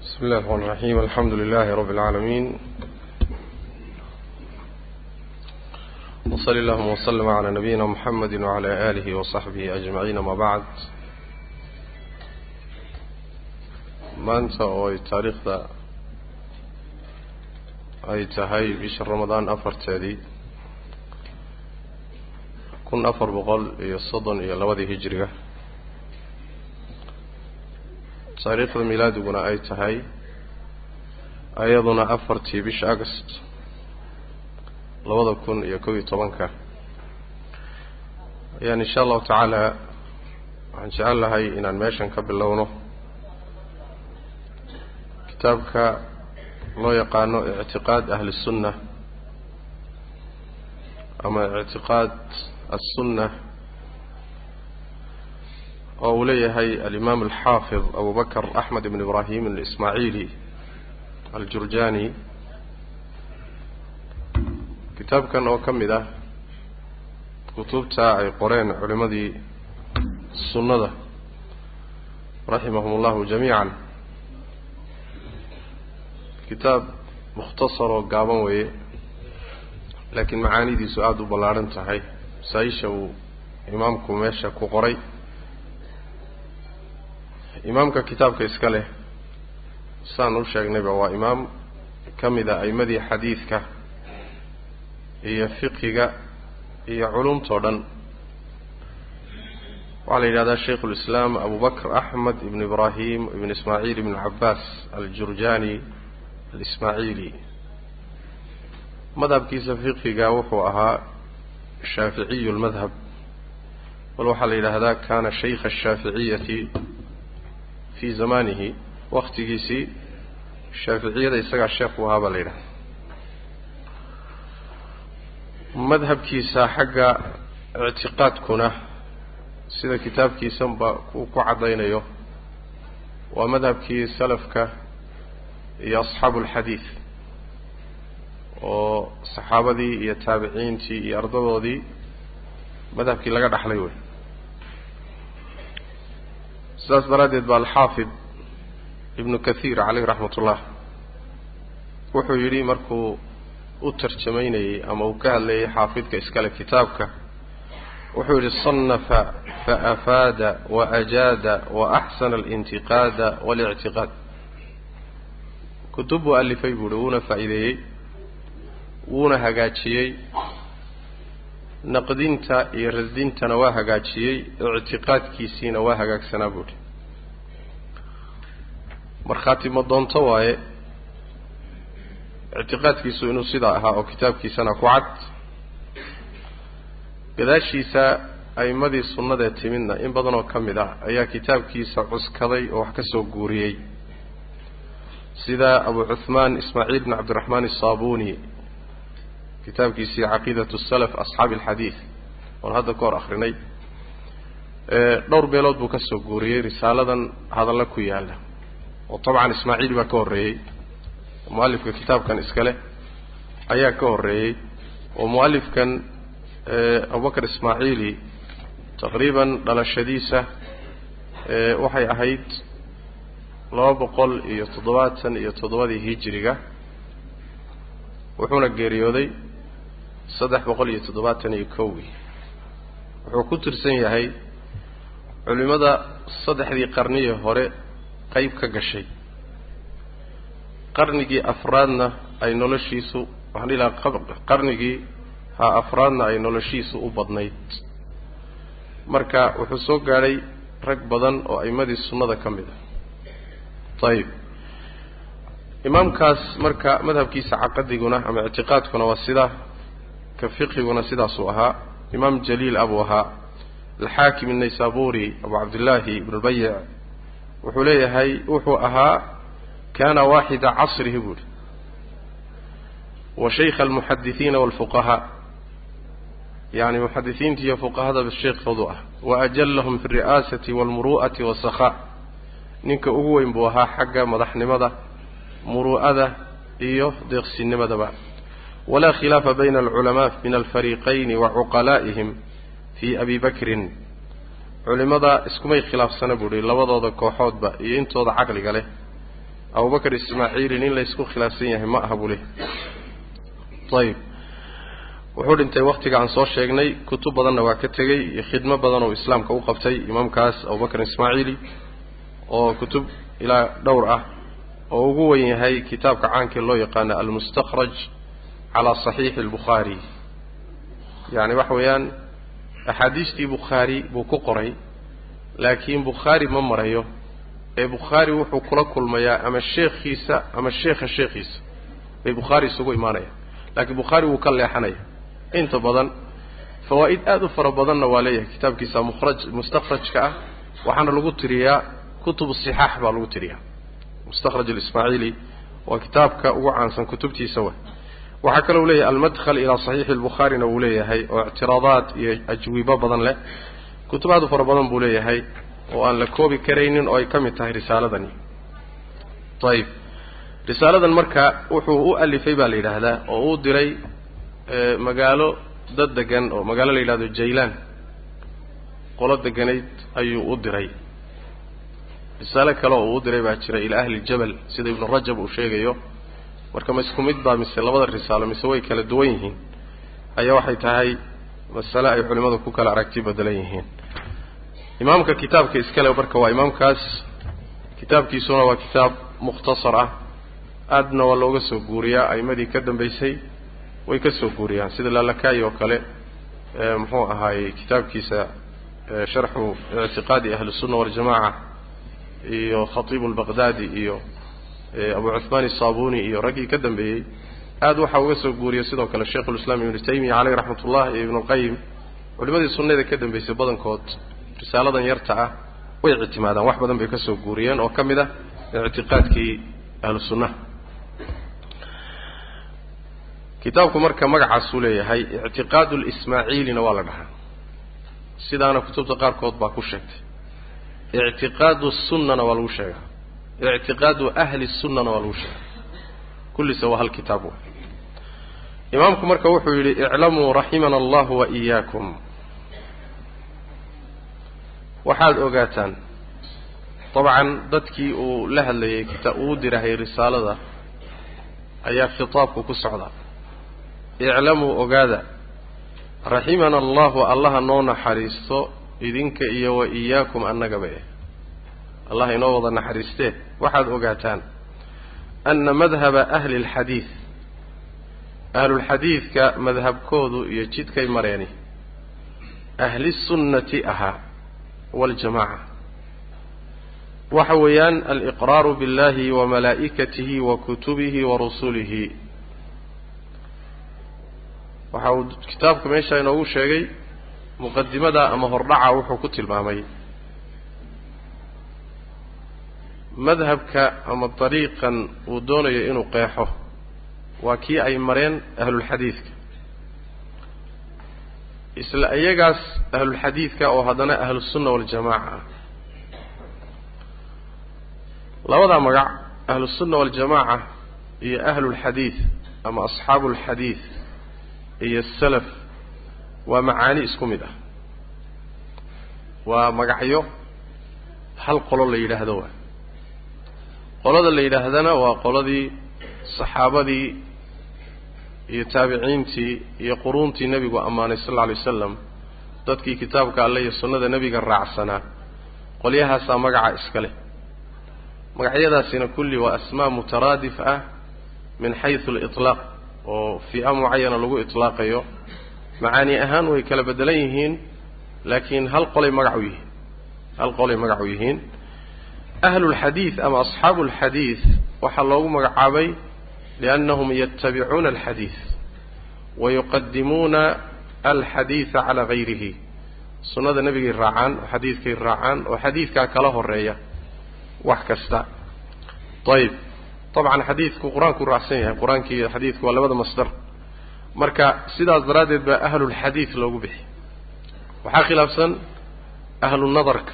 بسم الله الرحمن الرحيم الحمد لله رب العالمين وصل اللهم وسلم على نبينا محمد وعلى آله وصحبه أجمعين ما بعد maanta oo ay taariikhda ay tahay bisha ramadaan afarteedii kun afar boqol iyo soddon iyo labadii hijiriga taariikhda milaadiguna ay tahay ayaduna afartii bisha agast labada kun iyo kow iyo tobanka. Ayaan inshaa allahu tacaala waxaan jecel lahay inaan meeshan ka bilowno kitaabka loo yaqaano ictiqaad ahli sunna ama ictiqaad assunna oo uu leeyahay alimaam alxaafid abu bakr axmed ibn ibrahim اlismaaciili aljurjani. Kitaabkan oo ka mid ah kutubta ay qoreen culimadii sunnada raximahum اllahu jamiica kitaab mukhtasar oo gaaban weeye laakiin macaanidiisu aada u ballaadhan tahay. Masaa-isha uu imaamku meesha ku qoray imaamka kitaabka iska leh saan u sheegnayba waa imaam ka mid a a'imadii xadiidka iyo fiqiga iyo culumtao dhan. Waxaa la yidhahdaa shaykhu lislaam abu bakr axmed ibn ibrahim ibn ismaaciil ibn cabaas aljurjani alismaaciili. Madhabkiisa fiqiga wuxuu ahaa shaaficiyu lmadhab bal waxaa la yidhaahdaa kana shaykha ashaaficiyati fii zamanihi waktigiisii shaaficiyada isagaa sheekh u ahaa baa la yidhahda madhabkiisa xagga ictiqaadkuna sida kitaabkiisanba uu ku caddaynayo waa madhabkii salafka iyo asxaabu alxadiid oo saxaabadii iyo taabiciintii iyo ardadoodii madhabkii laga dhaxlay wey sidaas daraaddeed ba alxaafid ibnu kathiir caleyh raxmat ullah wuxuu yidhi markuu u tarjamaynayey ama uu ka hadlayay xaafidka iskale kitaabka wuxuu yidhi صanafa faafaada waajaada waaxsana alintiqaada waاlictiqaad kutub buu alifay buuhi wuuna faa'iideeyey wuuna hagaajiyey naqdinta iyo rasdintana waa hagaajiyey ictiqaadkiisiina waa hagaagsanaa buuhi markhaati ma doonto waaye ictiqaadkiisu inuu sidaa ahaa oo kitaabkiisana ku cad. Gadaashiisa a'imadii sunnadee timidna in badan oo ka mid ah ayaa kitaabkiisa cuskaday oo wax ka soo guuriyey. Sida abu cuhmaan ismaaciil bn cabdiraxmaan asaabuni kitaabkiisii caqiidat salaf asxaabi alxadiid oon hadda ka hor akrinay dhowr beelood buu ka soo guuriyey risaaladan hadalla ku yaalla. Oo tabcan ismaaciil baa ka horreeyey. Mualifka kitaabkan iskale ayaa ka horreeyey. Oo mualifkan abubakar ismaaciili taqriiban dhalashadiisa waxay ahayd laba boqol iyo toddobaatan iyo toddobadii hijiriga. Wuxuuna geeriyooday saddex boqol iyo toddobaatan iyo kowgii wuxuu ku tirsan yahay culimada saddexdii qarnihii hore qeyb ka gashay. Qarnigii afraadna ay noloshiisu waxaan dhihi lahaa qarnigii ha afraadna ay noloshiisu u badnayd. Marka wuxuu soo gaadhay rag badan oo a'imadii sunnada ka mid ah. Ayib imaamkaas marka madhabkiisa caqadiguna ama ictiqaadkuna waa sidaa ka fiqhiguna sidaasuu ahaa. Imaam jaliil abuu ahaa. Alxaakim الnaysaburi abu cabdillaahi ibn lbayic wuxuu leeyahay wuxuu ahaa kana waaxida casrihi buuhi wa shaykha almuxadisiina walfuqahaa yani muxadisiinta iyo fuqahadaba sheekoodu ah. Wa ajalahum fi alri'aasati walmuru'ati wasakhaa ninka ugu weyn buu ahaa xagga madaxnimada muru'ada iyo deeqsinimadaba walaa khilaafa bayna alculamaa min alfariiqayni wa cuqalaa'ihim fii abi bakrin culimada iskumay khilaafsana buu ihi labadooda kooxoodba iyo intooda caqliga leh abubakr ismaaciili nin laysku khilaafsan yahay ma aha buu lehy ayib wuxuu dhintay waktiga aan soo sheegnay kutub badanna waa ka tegey iyo khidmo badan oo islaamka u qabtay imaamkaas abubakr ismaaciili oo kutub ilaa dhowr ah oo ugu wen yahay kitaabka caankee loo yaqaano almustakhraj calaa saxiixi albukhaari yacni waxa weeyaan axaadiistii bukhaari buu ku qoray laakiin bukhaari ma marayo. Ee bukhaari wuxuu kula kulmayaa ama sheekhiisa ama sheekha sheekhiisa bay bukhaari isugu imaanayaan. Laakiin bukhaari wuu ka leexanaya. Inta badan fawaa'id aada u fara badanna waa leeyahay kitaabkiisa mukhraj mustakhrajka ah waxaana lagu tiriyaa kutubu sixaax baa lagu tiriyaa. Mustakhraj alismaaciili waa kitaabka ugu caansan kutubtiisa wa waxaa kaloo leeyahay almadkhal ilaa saxiixi albukhaarina wuu leeyahay oo ictiraadaad iyo ajwibo badan leh. Kutub aad u fara badan buu leeyahay oo aan la koobi karaynin oo ay ka mid tahay risaaladani. Ayib risaaladan marka wuxuu u alifay baa la yidhaahdaa oo uu diray magaalo dad degan oo magaalo la yidhahdo jaylaan. Qolo deganayd ayuu u diray. Risaalo kale oo uu u diray baa jira ilaa ahli ljabal sida ibnu rajab uu sheegayo marka ma isku mid baa mise labada risaalo mise way kala duwan yihiin? Ayaa waxay tahay masale ay culimmadu ku kala aragti bedelan yihiin. Imaamka kitaabka iskale marka waa imaamkaas. Kitaabkiisuna waa kitaab mukhtasar ah. Aadna waa looga soo guuriyaa. A'imadii ka dambaysay way ka soo guuriyaan. Sida lalakayi oo kale muxuu ahaayey kitaabkiisa sharxu ictiqaadi ahlisunna waljamaca iyo khatiibu lbaqdaadi iyo abu cuhmaan isaabuni iyo raggii ka dambeeyey aad waxaa uga soo guuriya sidoo kale sheikhulislaam ibnu taymiya caleyh raxmat ullah iyo ibnulqayim culimadii sunnada ka dambaysay badankood risaaladan yarta ah way ictimaadaan wax badan bay ka soo guuriyeen oo ka mid ah ictiqaadkii ahlu sunnaha kitaabku marka magacaasuu leeyahay ictiqaadu lismaaciilina waa la dhahaa. Sidaana kutubta qaarkood baa ku sheegtay. Ictiqaadu sunnana waa lagu sheegaa ictiqaadu ahli sunnana waa lagu sheegaa kullisa waa hal kitaab wa imaamku marka wuxuu yidhi iclamuu raximana allahu wa iyaakum waxaad ogaataan dabcan dadkii uu la hadlayay uu dirahay risaalada ayaa khitaabku ku socdaa iclamuu ogaada raximana allahu allaha noo naxariisto idinka iyo wa iyaakum annagaba eh allah inoo wada naxariistee waxaad ogaataan ana madhaba ahli alxadiid ahlulxadiidka madhabkoodu iyo jidkay mareeni ahlisunnati ahaa waljamaca waxa weeyaan aliqraaru biاllahi wa malaa'ikatihi wa kutubihi wa rusulihi. Waxa uu kitaabka meesha inoogu sheegay muqadimada ama hordhaca wuxuu ku tilmaamay madhabka ama dariiqan uu doonayo inuu qeexo waa kii ay mareen ahlulxadiidka isla iyagaas ahlulxadiidka oo haddana ahlusunna waljamaaca ah. Labadaa magac ahlusunna waljamaaca iyo ahlulxadiid ama asxaabu alxadiid iyo salaf waa macaani isku mid ah. Waa magacyo hal qolo la yidhaahdo waa qolada la yidhaahdana waa qoladii saxaabadii iyo taabiciintii iyo quruuntii nebigu ammaanay sal alla alay wasalam dadkii kitaabka alle iyo sunnada nebiga raacsanaa qolyahaasaa magaca iska leh. Magacyadaasina kulli waa asmaa mutaraadif ah min xaysu aliطlaaq oo fii'a mucayana lagu itlaaqayo. Macaani ahaan way kala beddelan yihiin laakiin hal qolay magac u yihiin hal qolay magac u yihiin ahlulxadiid ama asxaabu alxadiid waxaa loogu magacaabay liannahum yatabicuuna alxadiid wa yuqadimuuna alxadiida calaa gayrihi sunnada nebigay raacaan oo xadiidkay raacaan oo xadiidkaa kala horreeya wax kasta ayib dabcan xadiidku qur'aankuu raacsan yahay qur'aankii iyo xadiidku waa labada masdar marka sidaas daraaddeed baa ahlulxadiid loogu bixi waxaa khilaafsan ahlu nadarka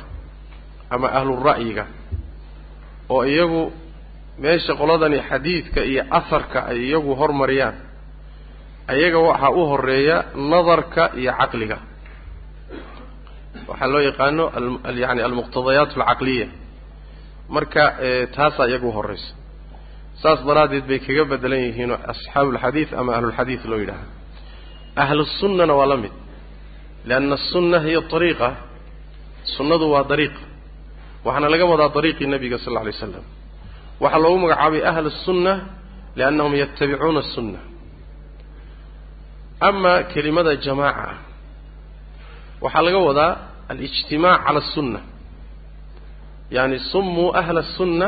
ama ahlura'yiga oo iyagu meesha qoladani xadiidka iyo asarka ay iyagu hormariyaan ayaga waxaa u horreeya nadarka iyo caqliga. Waxaa loo yaqaano yani almuqtadayaat alcaqliya marka taasaa iyaga u saas daraaddeed bay kaga bedelan yihiin asxaabuulxadiid ama ahlulxadiid loo yidhaaha ahlusunnana waa la mid lianna asunna hiya ariiqa sunnadu waa dariiq waxaana laga wadaa dariiqii nebiga sal alla alay slam waxaa loogu magacaabay ahlu sunna liannahum yatabicuuna asunna ama kelimada jamaaca waxaa laga wadaa alijtimaac cala asunna yani sumuu ahla asunna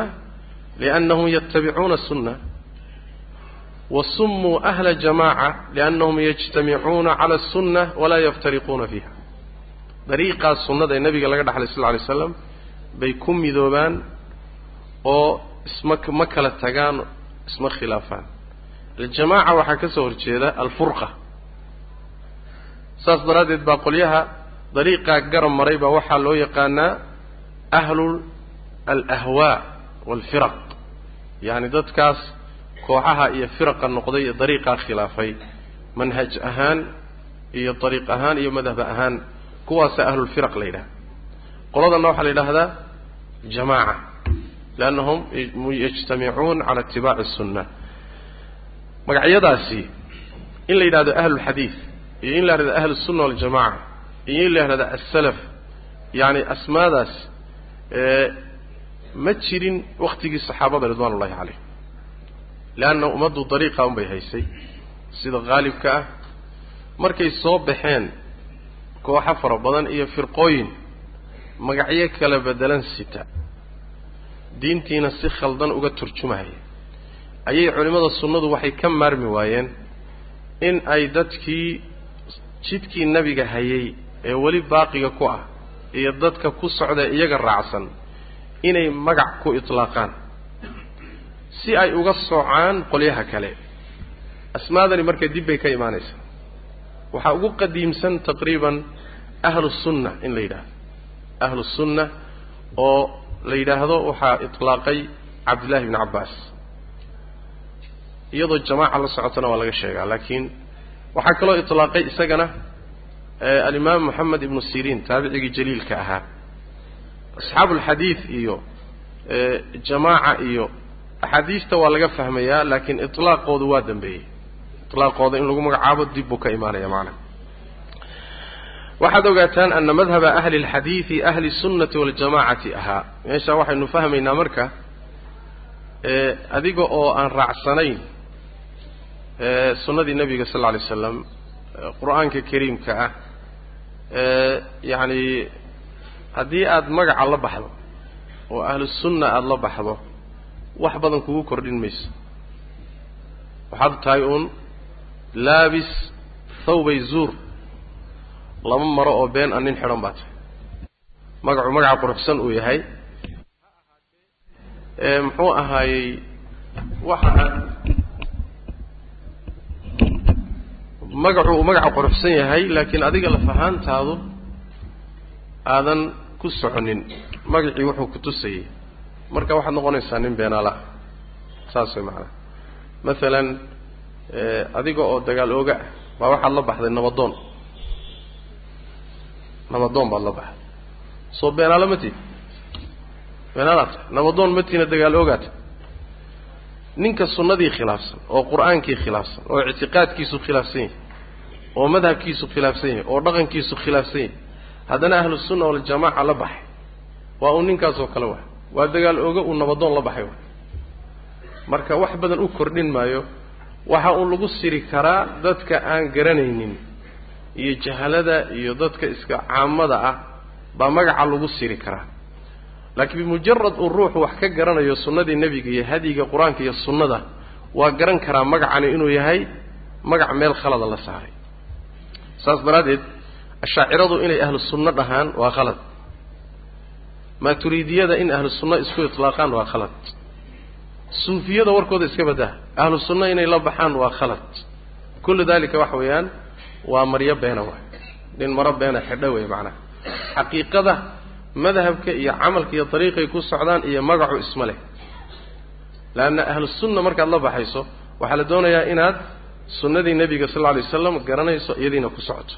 liannahum yatabicuuna asunna wa sumuu ahla jamaaca liannahum yajtamicuuna cala asunna walaa yaftariquuna fiiha. Dariiqaas sunnada ee nabiga laga dhaxlay sal alay slam bay ku midoobaan oo isma ma kala tagaan isma khilaafaan. Aljamaaca waxaa ka soo horjeeda alfurqa. Saas daraaddeed baa qolyaha dariiqaa garab maray baa waxaa loo yaqaanaa ahlu alahwaa waalfiraq yacni dadkaas kooxaha iyo firaqa noqday ee dariiqaa khilaafay. Manhaj ahaan iyo dariiq ahaan iyo madhab ahaan kuwaasa ahlulfiraq la yidhaha qoladanna waxaa la yidhaahdaa jamaaca liannahum yajtamicuun cala itibaaci sunna magacyadaasi in la yidhahdo ahlulxadiid iyo in la yidhahdo ahlusunna waljamaca iyo in la yidhahdo asalaf yacni asmaadaas ma jirin waktigii saxaabada ridwan ullahi calayhim leanna ummaddu dariiqa unbay haysay sida haalibka ah markay soo baxeen kooxo fara badan iyo firqooyin magacyo kala bedelan sita. Diintiina si khaldan uga turjumahaya ayay culimmada sunnadu waxay ka maarmi waayeen in ay dadkii jidkii nebiga hayay ee weli baaqiga ku ah iyo dadka ku socda iyaga raacsan inay magac ku itlaaqaan. Si ay uga soocaan qolyaha kale. Asmaadani marka dib bay ka imaanaysaa. Waxaa ugu qadiimsan taqriiban ahlu sunna in la yidhaahdo ahlu sunna oo la yidhaahdo waxaa itlaaqay cabdillahi bni cabbaas. Iyadoo jamaaca la socotana waa laga sheegaa laakiin waxaa kaloo itlaaqay isagana alimaam moxamed ibnu siriin taabicigii jaliilka ahaa. Asxaabu alxadiid iyo jamaaca iyo axaadiista waa laga fahmayaa laakiin itlaaqoodu waa dambeeyey. Itlaaqooda in lagu magacaabo dib buu ka imaanaya macnaha waxaad ogaataan ana madhaba ahli اlxadiidi ahli الsunnati waاljamacati ahaa meeshaa waxaynu fahmaynaa marka adiga oo aan raacsanayn sunnadii nebiga sal lla alay slam qur-aanka kariimka ah yacni haddii aada magaca la baxdo oo ahlusunna aada la baxdo wax badan kugu kordhin mayso waxaad tahay uun laabis thawbay zuur laba maro oo been a nin xidhan baa tahay magacu magaca quruxsan uu yahay. Muxuu ahaayey waxa aad magacu uu magaca quruxsan yahay laakiin adiga lafahaantaadu aadan ku soconin. Magacii wuxuu ku tusayay. Marka waxaad noqonaysaa nin beenaala saas way macanaha masalan adiga oo dagaal ooga ah baa waxaad la baxday nabadoon nabadoon baad la baxday soo beenaalo ma tiid beenaalaad tahay nabadoon ma tiina dagaal oogaata ninka sunnadii khilaafsan oo qur'aankii khilaafsan oo ictiqaadkiisu khilaafsan yahay oo madhabkiisu khilaafsan yahay oo dhaqankiisu khilaafsan yahay haddana ahlusunna waljamaaca la baxay. Waa uu ninkaasoo kale waay. Waa dagaal ooga uu nabadoon la baxay waay. Marka wax badan u kordhin maayo waxa uun lagu siri karaa dadka aan garanaynin iyo jahalada iyo dadka iska caamada ah baa magaca lagu siri karaa. Laakiin bimujarad uu ruuxu wax ka garanayo sunnadii nebiga iyo hadyiga qur'aanka iyo sunnada waa garan karaa magacani inuu yahay magac meel khalada la saaray. Saas daraaddeed ashaaciradu inay ahlu sunno dhahaan waa khalad. Maaturiidiyada in ahlu sunno isku itlaaqaan waa khalad. Suufiyada warkooda iska baddaha ahlu sunno inay la baxaan waa khalad. Kullu dalika waxa weeyaan waa maryo beena waay. Nin maro beena xidho wey macnaha. Xaqiiqada madhabka iyo camalka iyo dariiqay ku socdaan iyo magacu isma leh. Leanna ahlu sunna markaad la baxayso waxaa la doonayaa inaad sunnadii nebiga sal alla alay waslam garanayso iyadiina ku socoto.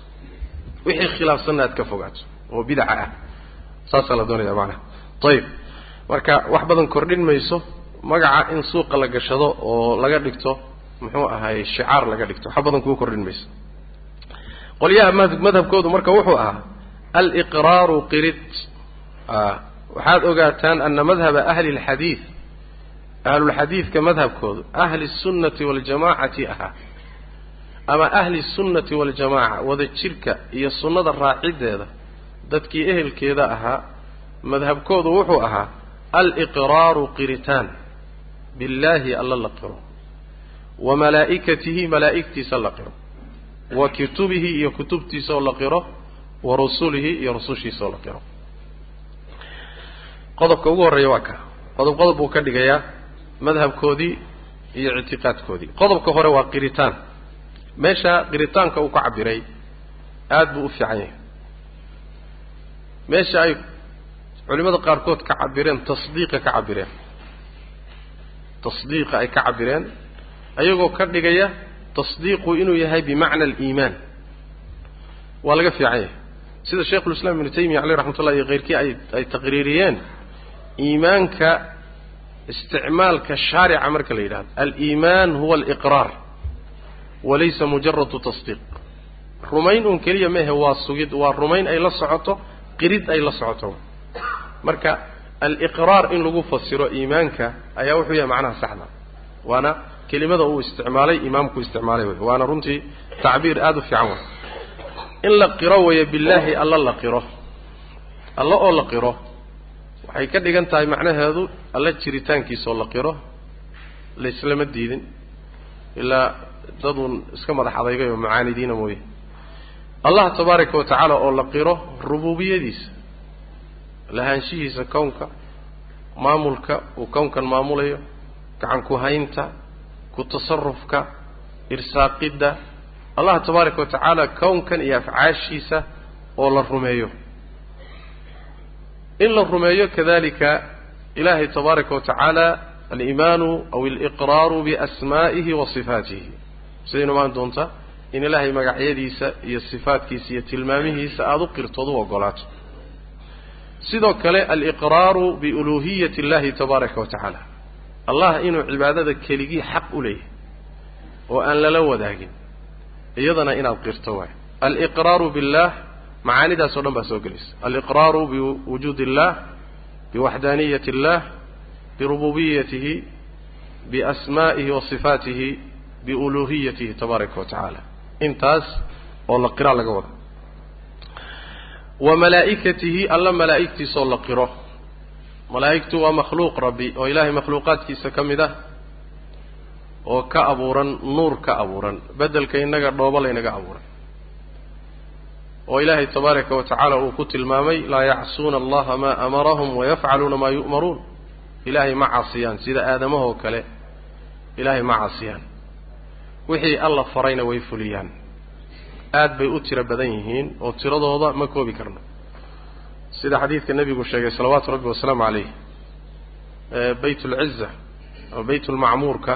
Wixii khilaafsanna aad ka fogaato oo bidaca ah. Saasaa la doonaya macnaha. Ayib marka wax badan kordhin mayso magaca in suuqa la gashado oo laga dhigto muxuu ahaay shicaar laga dhigto. Wax badan kuu kordhin mayso qolyaha madhabkoodu marka wuxuu ahaa aliqraaru qirid. Ah, waxaad ogaataan ana madhaba ahli lxadiid ahlulxadiidka madhabkoodu ahli sunnati waaljamaacati ahaa ama ahli sunnati waljamaaca wada jirka iyo sunnada raacideeda dadkii ehelkeeda ahaa madhabkoodu wuxuu ahaa aliqraaru qiritaan. Billaahi alla la qiro wa malaa'ikatihi malaa'igtiisa la qiro wa kutubihi iyo kutubtiisa oo la qiro wa rusulihi iyo rusushiisa oo la qiro. Qodobka ugu horreeya waa ka. Qodob qodob buu ka dhigayaa madhabkoodii iyo ictiqaadkoodii. Qodobka hore waa qiritaan. Meesha qiritaanka uu ka cabiray aada buu u fiican yahay. Meesha ay culimada qaarkood ka cabireen tasdiiqa ka cabireen tasdiiqa ay ka cabireen ayagoo ka dhigaya tasdiiqu inuu yahay bimacna aliimaan. Waa laga fiican yahay. Sida sheikhulislaam ibnu taymiya caleyh raxmat ullah iyo keyrkii ay ay taqriiriyeen iimaanka isticmaalka shaarica marka la yidhahdo aliimaan huwa aliqraar walaysa mujaradu tasdiiq. Rumayn un keliya mehe waa sugid waa rumayn ay la socoto qirid ay la socoto. Marka aliqraar in lagu fasiro iimaanka ayaa wuxuu yahay macnaha saxda waana kelimada uu isticmaalay imaamku isticmaalay wey waana runtii tacbiir aada u fiican way in la qiro weeye billaahi alla la qiro. Alla oo la qiro waxay ka dhigan tahay macnaheedu alla jiritaankiisaoo la qiro laislama diidin. Ilaa daduun iska madax adaygay oo macaanidiina mooye. Allah tabaaraka wa tacaala oo la qiro rububiyadiisa lahaanshihiisa kownka maamulka uu kownkan maamulayo gacan ku haynta ku tasarufka irsaaqidda allah tabaaraka wa tacaala kownkan iyo afcaashiisa oo la rumeeyo. In la rumeeyo kadalika ilaahay tabaaraka wa tacaala aliimaanu aw aliqraaru biasmaa'ihi wa sifaatihi. Sidaynu maan doontaa in ilaahay magacyadiisa iyo sifaatkiisa iyo tilmaamihiisa aada u qirtood u ogolaato. Sidoo kale aliqraaru biuluuhiyati اllahi tabaaraka wa tacaala allah inuu cibaadada keligii xaq u leeyahay oo aan lala wadaagin iyadana inaad qirto waay aliqraaru billah macaanidaas dhan baa soo gelaysa aliqraaru biwujuud illah biwaxdaaniyati اllah birububiyatihi biasmaa'ihi wa sifaatihi biuluuhiyatihi tabaaraka wa tacaala. Intaas oo la qiraa laga wada. Wa malaa'ikatihi alla malaa'igtiisaoo la qiro malaa'igtu waa makhluuq rabbi oo ilaahay makhluuqaadkiisa ka mid ah oo ka abuuran nuur ka abuuran beddelka innaga dhooba laynaga abuuray oo ilaahay tabaaraka wa tacaala uu ku tilmaamay laa yacsuuna allaha maa amarahum wayafcaluuna maa yu'maruun. Ilaahay ma caasiyaan sida aadamahoo kale ilaahay ma caasiyaan. Wixii alla farayna way fuliyaan. Aad bay u tiro badan yihiin oo tiradooda ma koobi karno sida xadiidka nebigu sheegay salawaatu rabbi wasalaamu calayh bayt ulciza ama bayt ulmacmuurka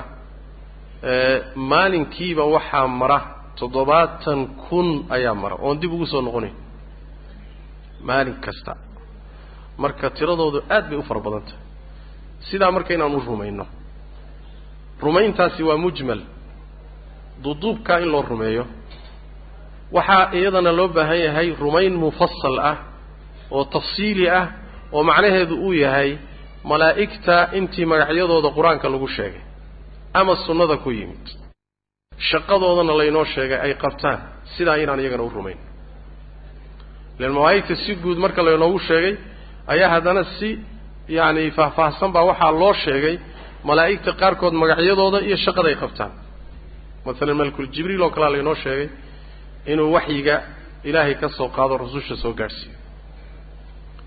maalinkiiba waxaa mara toddobaatan kun ayaa mara oon dib ugu soo noqonayn maalin kasta. Marka tiradoodu aad bay u fara badan tahay sidaa marka inaan u rumayno rumayntaasi waa mujmal duduubkaa in loo rumeeyo. Waxaa iyadana loo baahan yahay rumayn mufasal ah oo tafsiili ah oo macnaheedu uu yahay malaa'igta intii magacyadooda qur'aanka lagu sheegay ama sunnada ku yimid. Shaqadoodana laynoo sheegay ay qabtaan. Sidaa inaan iyagana u rumayn. Ilan malaa'igta si guud marka laynoogu sheegay ayaa haddana si yacani faahfaahsan baa waxaa loo sheegay malaa'igta qaarkood magacyadooda iyo shaqada ay qabtaan. Masalan malkul jibriil oo kalea laynoo sheegay inuu waxyiga ilaahay ka soo qaado rususha soo gaadhsiiyo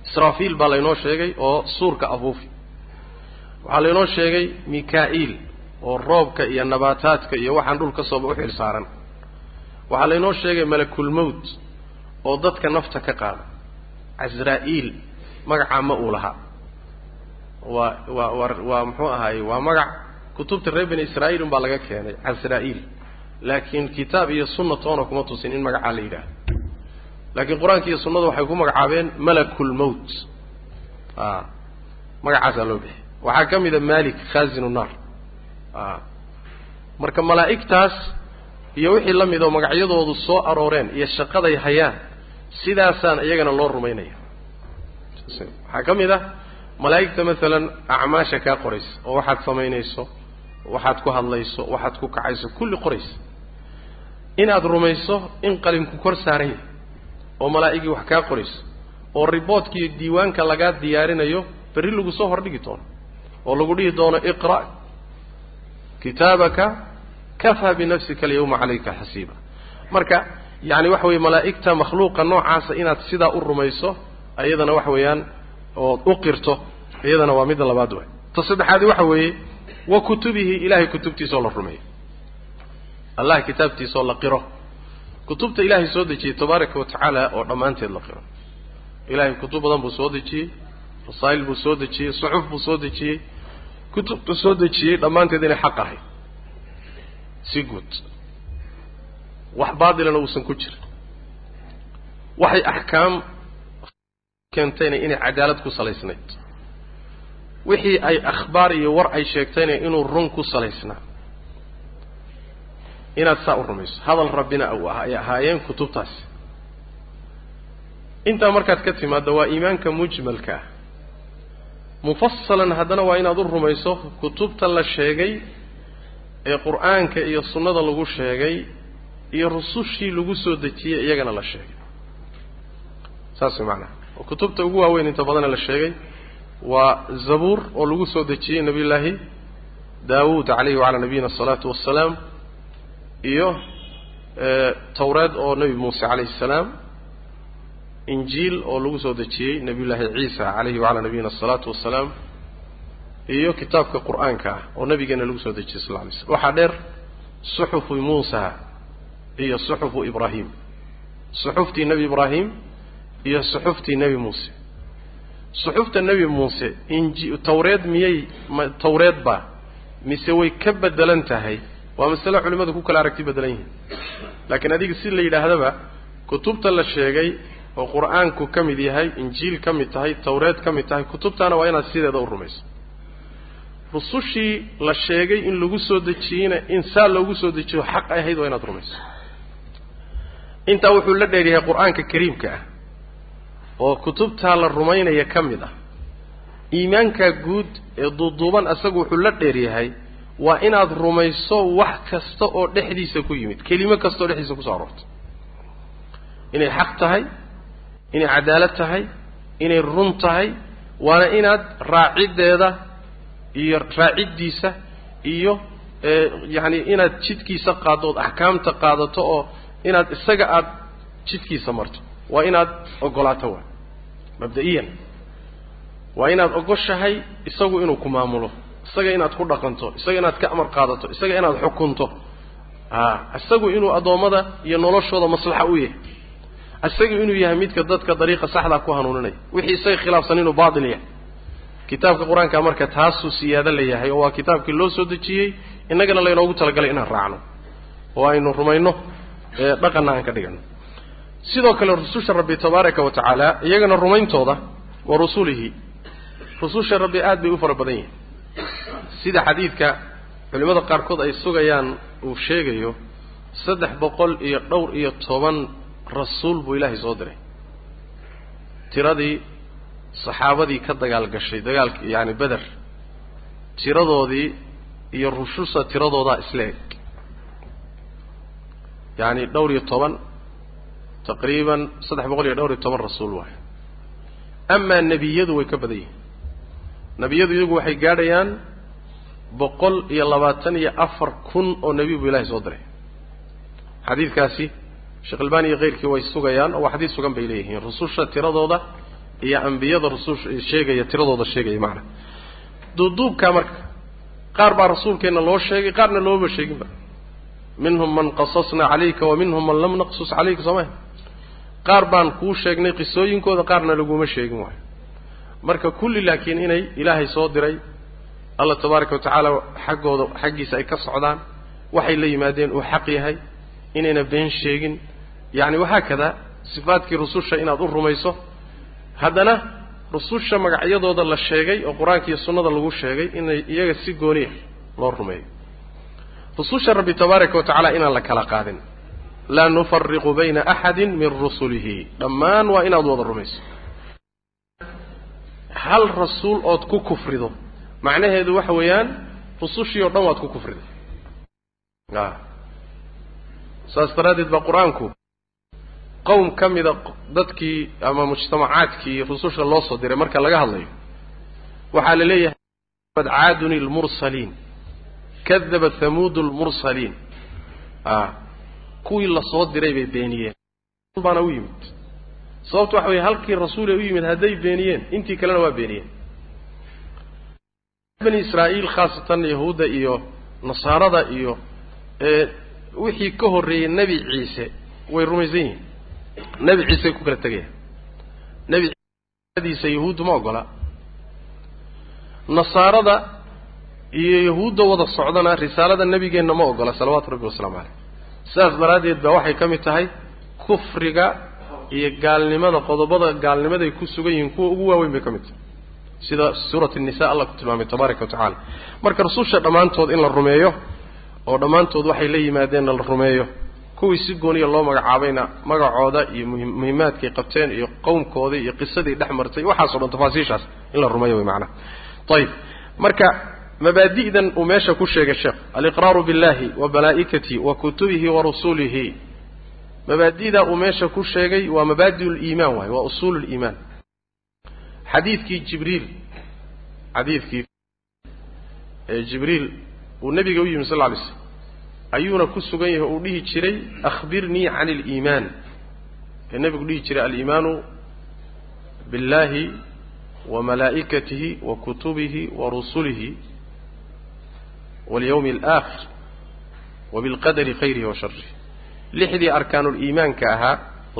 israafiil baa laynoo sheegay oo suurka afuufi waxaa laynoo sheegay mika-iil oo roobka iyo nabaataadka iyo waxaan dhul ka sooba u xil saaran. Waxaa laynoo sheegay malakulmowt oo dadka nafta ka qaada. Casraa-iil magacaa ma uu lahaa. Waa waa waa waa muxuu ahaaye waa magac kutubta reer bani israa'iil un baa laga keenay casraa-iil laakiin kitaab iyo sunna toona kuma tusin in magacaa la yidhaahdo laakiin qur'aanka iyo sunnadu waxay ku magacaabeen malakulmowt a magacaasaa loo bixi waxaa ka mid a malik khazinu naar marka malaa'igtaas iyo wixii la mid oo magacyadoodu soo arooreen iyo shaqaday hayaan sidaasaan iyagana loo rumaynaya waxaa ka mid ah malaa'igta maalan acmaasha kaa qoraysa oo waxaad samaynayso waxaad ku hadlayso waxaad ku kacayso kulli qoraysa. Inaad rumayso in qalinku kor saaran yahay oo malaa'igii wax kaa qorayso oo riboodkiiyo diiwaanka lagaa diyaarinayo berri lagu soo hordhigi doono oo lagu dhihi doono iqra' kitaabaka kafaa binafsika alyawma calayka xasiiba marka yacani waxa weeye malaa'igta makhluuqa noocaasa inaad sidaa u rumayso iyadana waxa weeyaan ood u qirto iyadana waa midda labaad way ta saddexaadi waxa weeye wa kutubihi ilahay kutubtiisaoo la rumeeyo. Allah kitaabtiisaoo la qiro kutubta ilaahay soo dejiyey tabaaraka wa tacaala oo dhammaanteed la qiro. Ilahay kutub badan buu soo dejiyey rasaa'il buu soo dejiyey suxuf buu soo dejiyey kutubta soo dejiyey dhammaanteed inay xaq ahay si guud. Wax baatilana uusan ku jirin. Waxay axkaam keentayna inay cadaalad ku salaysnayd. Wixii ay akhbaar iyo war ay sheegtayna inuu run ku salaysnaa inaad saa u rumayso. Hadal rabbina ay ahaayeen kutubtaasi intaa markaad ka timaaddo waa iimaanka mujmalka. Ah mufasalan haddana waa inaad u rumayso kutubta la sheegay ee qur'aanka iyo sunnada lagu sheegay iyo rusushii lagu soo dejiyey iyagana la sheegay. Saas way macnaha oo kutubta ugu waaweyn inta badana la sheegay waa zabuur oo lagu soo dejiyey nabiy llaahi daawuud calayhi wacalaa nabiyina asalaatu wassalaam iyo tawreed oo nebi muuse calayhi salaam injiil oo lagu soo dejiyey nabiy llaahi ciisa calayhi wacalaa nabiyina asalaatu wassalaam iyo kitaabka qur'aanka ah oo nabigeena lagu soo dejiyey sal lla alay slam waxaa dheer suxufu muusa iyo suxufu ibraahim. Suxuftii nebi ibraahim iyo suxuftii nebi muuse. Suxufta nebi muuse inji tawreed miyay ma tawreed ba mise way ka bedelan tahay waa masale culimmadu ku kala aragti bedelan yihiin. Laakiin adiga si la yidhaahdaba kutubta la sheegay oo qur'aanku ka mid yahay injiil ka mid tahay tawreed ka mid tahay kutubtaana waa inaad sideeda u rumayso. Rusushii la sheegay in lagu soo dejiyeyna in saa loogu soo dejiyo xaq ay ahayd waa inaad rumayso. Intaa wuxuu la dheeryahay qur'aanka kariimka ah oo kutubtaa la rumaynaya ka mid ah. Iimaankaa guud ee duuduuban asagu wuxuu la dheeryahay waa inaad rumayso wax kasta oo dhexdiisa ku yimid. Kelimo kasta oo dhexdiisa ku soo aroortay inay xaq tahay inay cadaalad tahay inay run tahay waana inaad raaciddeeda iyo raaciddiisa iyo yacani inaad jidkiisa qaaddo ood axkaamta qaadato oo inaad isaga aada jidkiisa marto. Waa inaad oggolaato waa. Mabda-iyan. Waa inaad ogoshahay isagu inuu ku maamulo isaga inaad ku dhaqanto isaga inaad ka amar qaadato isaga inaad xukunto a isagu inuu addoommada iyo noloshooda maslaxa u yahay. Isaga inuu yahay midka dadka dariiqa saxdaa ku hanuuninaya. Wixii isaga khilaafsan inuu baatil yahay. Kitaabka qur'aanka marka taasuu siyaado la oo waa kitaabkii loo soo dejiyey innagana laynoogu talagalay inaan raacno. Oo aynu rumayno dhaqanna aan ka dhigano sidoo kale rususha rabbi tabaaraka wa tacaala iyagana rumayntooda wa rusulihi. Rususha rabbi aad bay u fara badan yihiin sida xadiidka culimmada qaarkood ay sugayaan uu sheegayo saddex boqol iyo dhowr iyo toban rasuul buu ilaahay soo diray. Tiradii saxaabadii ka dagaal gashay dagaalki yacani beder tiradoodii iyo rususha tiradoodaa isla eg. Yacani dhowr iyo toban taqriiban saddex boqol iyo dhowr iyo toban rasuul waayo amaa nebiyadu way ka badan yihiin. Nebiyadu iyagu waxay gaadhayaan boqol iyo labaatan iyo afar kun oo nebi buu ilahay soo diray. Xadiidkaasi sheekh albani iyo keyrkii way sugayaan oo waa xadiis sugan bay leeyihiin. Rususha tiradooda iyo ambiyada rususha sheegaya tiradooda sheegaya macana duuduubkaa marka qaar baa rasuulkeenna loo sheegay qaarna looma sheeginba minhum man qasasna calayka wa minhum man lam naqsus calayka soo maya qaar baan kuu sheegnay qisooyinkooda qaarna laguma sheegin waayo. Marka kulli laakiin inay ilaahay soo diray allah tabaaraka wa tacaala xaggooda xaggiisa ay ka socdaan waxay la yimaadeen uu xaq yahay inayna been sheegin. Yacni wahaa kada sifaadkii rususha inaad u rumayso haddana rususha magacyadooda la sheegay oo qur'aanka iyo sunnada lagu sheegay inay iyaga si gooniya loo rumeeyo rususha rabbi tabaaraka wa tacaala inaan la kala qaadin. Laa nufariqu bayna axadin min rusulihi. Dhammaan waa inaad wada rumayso. Hal rasuul ood ku kufrido macnaheedu waxa weeyaan rusushii oo dhan waad ku kufriday saas daraaddeed baa qur'aanku qowm ka mida dadkii ama mujtamacaadkii rususha loo soo diray marka laga hadlayo waxaa la leeyahay caadun lmursaliin kadaba hamuudu lmursaliin a kuwii la soo diray bay beeniyeen. Baana u yimid. Sababtu waxa weye halkii rasuul ee u yimid hadday beeniyeen intii kalena waa beeniyeen bani israa'iil khaasatan yahuudda iyo nasaarada iyo wixii ka horreeyey nebi ciise way rumaysan yihiin. Nebi ciisey ku kala tegayaan nebi ciisadiisa yahuuddu ma ogola. Nasaarada iyo yahuudda wada socdana risaalada nebigeenna ma ogola salawaatu rabbi wasalaamu caleyh sidaas daraaddeed baa waxay ka mid tahay kufriga iyo gaalnimada qodobada gaalnimaday ku sugan yihiin kuwa ugu waaweyn bay ka mid tahay sida suurat nisa allah ku tilmaamay tabaaraka wa tacala marka rususha dhammaantood in la rumeeyo oo dhammaantood waxay la yimaadeenna la rumeeyo kuwii si gooniya loo magacaabayna magacooda iyo muhimaadkay qabteen iyo qowmkooda iyo qisadii dhex martay waxaaso dhan tafaasiishaas in la rumeeyo way macnaha ayib marka mabaadi'dan uu meesha ku sheegay sheekh aliqraaru billahi wa malaa'ikatihi wa kutubihi wa rusulihi. Mabaadi'daa uu meesha ku sheegay waa mabaadi liimaan waa usuul liimaan xadiidkii jibriil xadiidkii ee jibriil uu nebiga u yimi sal lla lay slam ayuuna ku sugan yahay uu dhihi jiray akhbirnii can aliimaan ee nebigu dhihi jiray aliimaanu biاllahi wa malaa'ikatihi wa kutubihi wa rusulihi walyawmi alaakhir wa bilqadari khayrihi wa sharihi lixdii arkaanuliimaanka ahaa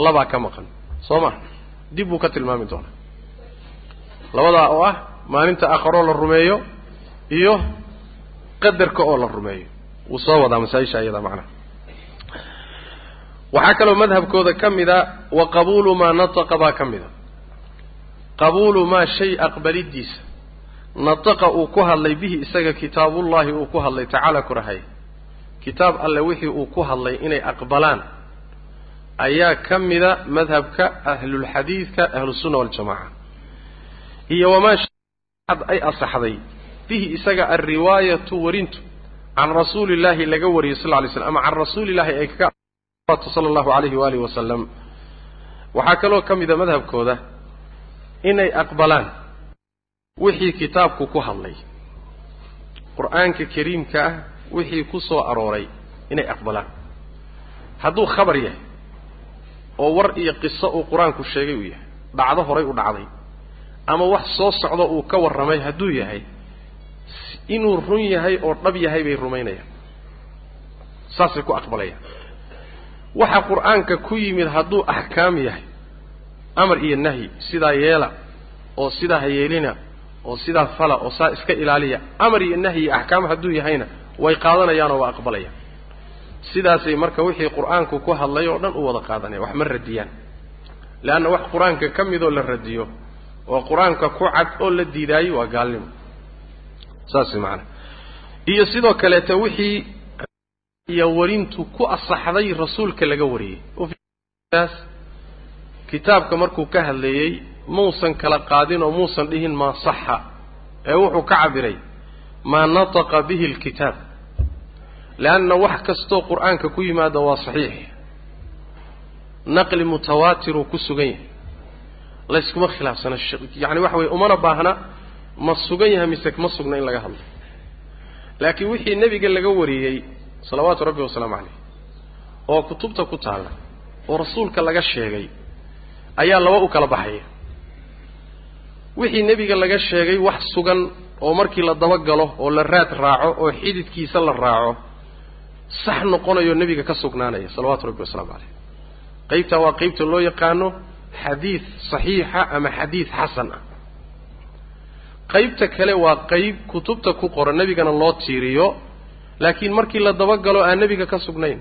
labaa ka maqan. Soo ma? Dib buu ka tilmaami doonaa labadaa oo ah maalinta aakharoo la rumeeyo iyo qadarka oo la rumeeyo. Wuu soo wadaa masaa-isha iyada macnaha waxaa kaloo madhabkooda ka mida wa qabuulu maa nataqa baa ka mida. Qabuulu maa shay aqbalidiisa. Nataqa uu ku hadlay bihi isaga kitaabullahi uu ku hadlay tacaala ku rahay. Kitaab alle wixii uu ku hadlay inay aqbalaan ayaa ka mida madhabka ahlulxadiidka ahlusunna waljamaca iyo wamaa ad ay asaxday. Bihi isaga alriwaayatu warintu can rasuuli illaahi laga wariyey sal lla lay slam ama can rasuuli illahi ay kaga sala allahu alayhi waalihi wasalam waxaa kaloo ka mida madhabkooda inay aqbalaan wixii kitaabku ku hadlay. Qur'aanka kariimka ah wixii ku soo arooray inay aqbalaan. Hadduu khabar yahay oo war iyo qiso uu qur'aanku sheegay uu yahay dhacdo horay u dhacday ama wax soo socdo uu ka warramay hadduu yahay inuu run yahay oo dhab yahay bay rumaynayaan. Saasay ku aqbalayaan. Waxa qur'aanka ku yimid hadduu axkaam yahay amar iyo nahyi sidaa yeela oo sidaa hayeelina oo sidaa fala oo saa iska ilaaliya amar iyo nahyi iyo axkaam hadduu yahayna way qaadanayaan oo waa aqbalayaan. Sidaasay marka wixii qur'aanku ku hadlay oo dhan u wada qaadanaya wax ma radiyaan. Leanna wax qur'aanka ka midoo la radiyo oo qur'aanka ku cad oo la diidaayo waa gaalnimo. Saas macanaa iyo sidoo kaleeta wixii iyo warintu ku asaxday rasuulka laga wariyey. Daas kitaabka markuu ka hadlayey muusan kala qaadin oo muusan dhihin maa saxa ee wuxuu ka cabiray maa nataqa bihi alkitaab. Leanna wax kastoo qur'aanka ku yimaada waa saxiix. Naqli mutawaatiruu ku sugan yahay layskuma khilaafsana yacani waxa weye umana baahna ma sugan yahay mise ma sugna in laga hadlo. Laakiin wixii nebiga laga wariyey salawaatu rabbi wasalaamu caleyh oo kutubta ku taalla oo rasuulka laga sheegay ayaa laba u kala baxaya. Wixii nebiga laga sheegay wax sugan oo markii la dabagalo oo la raad raaco oo xididkiisa la raaco sax noqonayo nebiga ka sugnaanaya salawaatu rabbi wasalaamu caleyh qaybtaa waa qaybta loo yaqaano xadiid saxiixa ama xadiid xasan ah. Qaybta kale waa qayb kutubta ku qoran nebigana loo tiiriyo laakiin markii la dabagalo aan nebiga ka sugnayn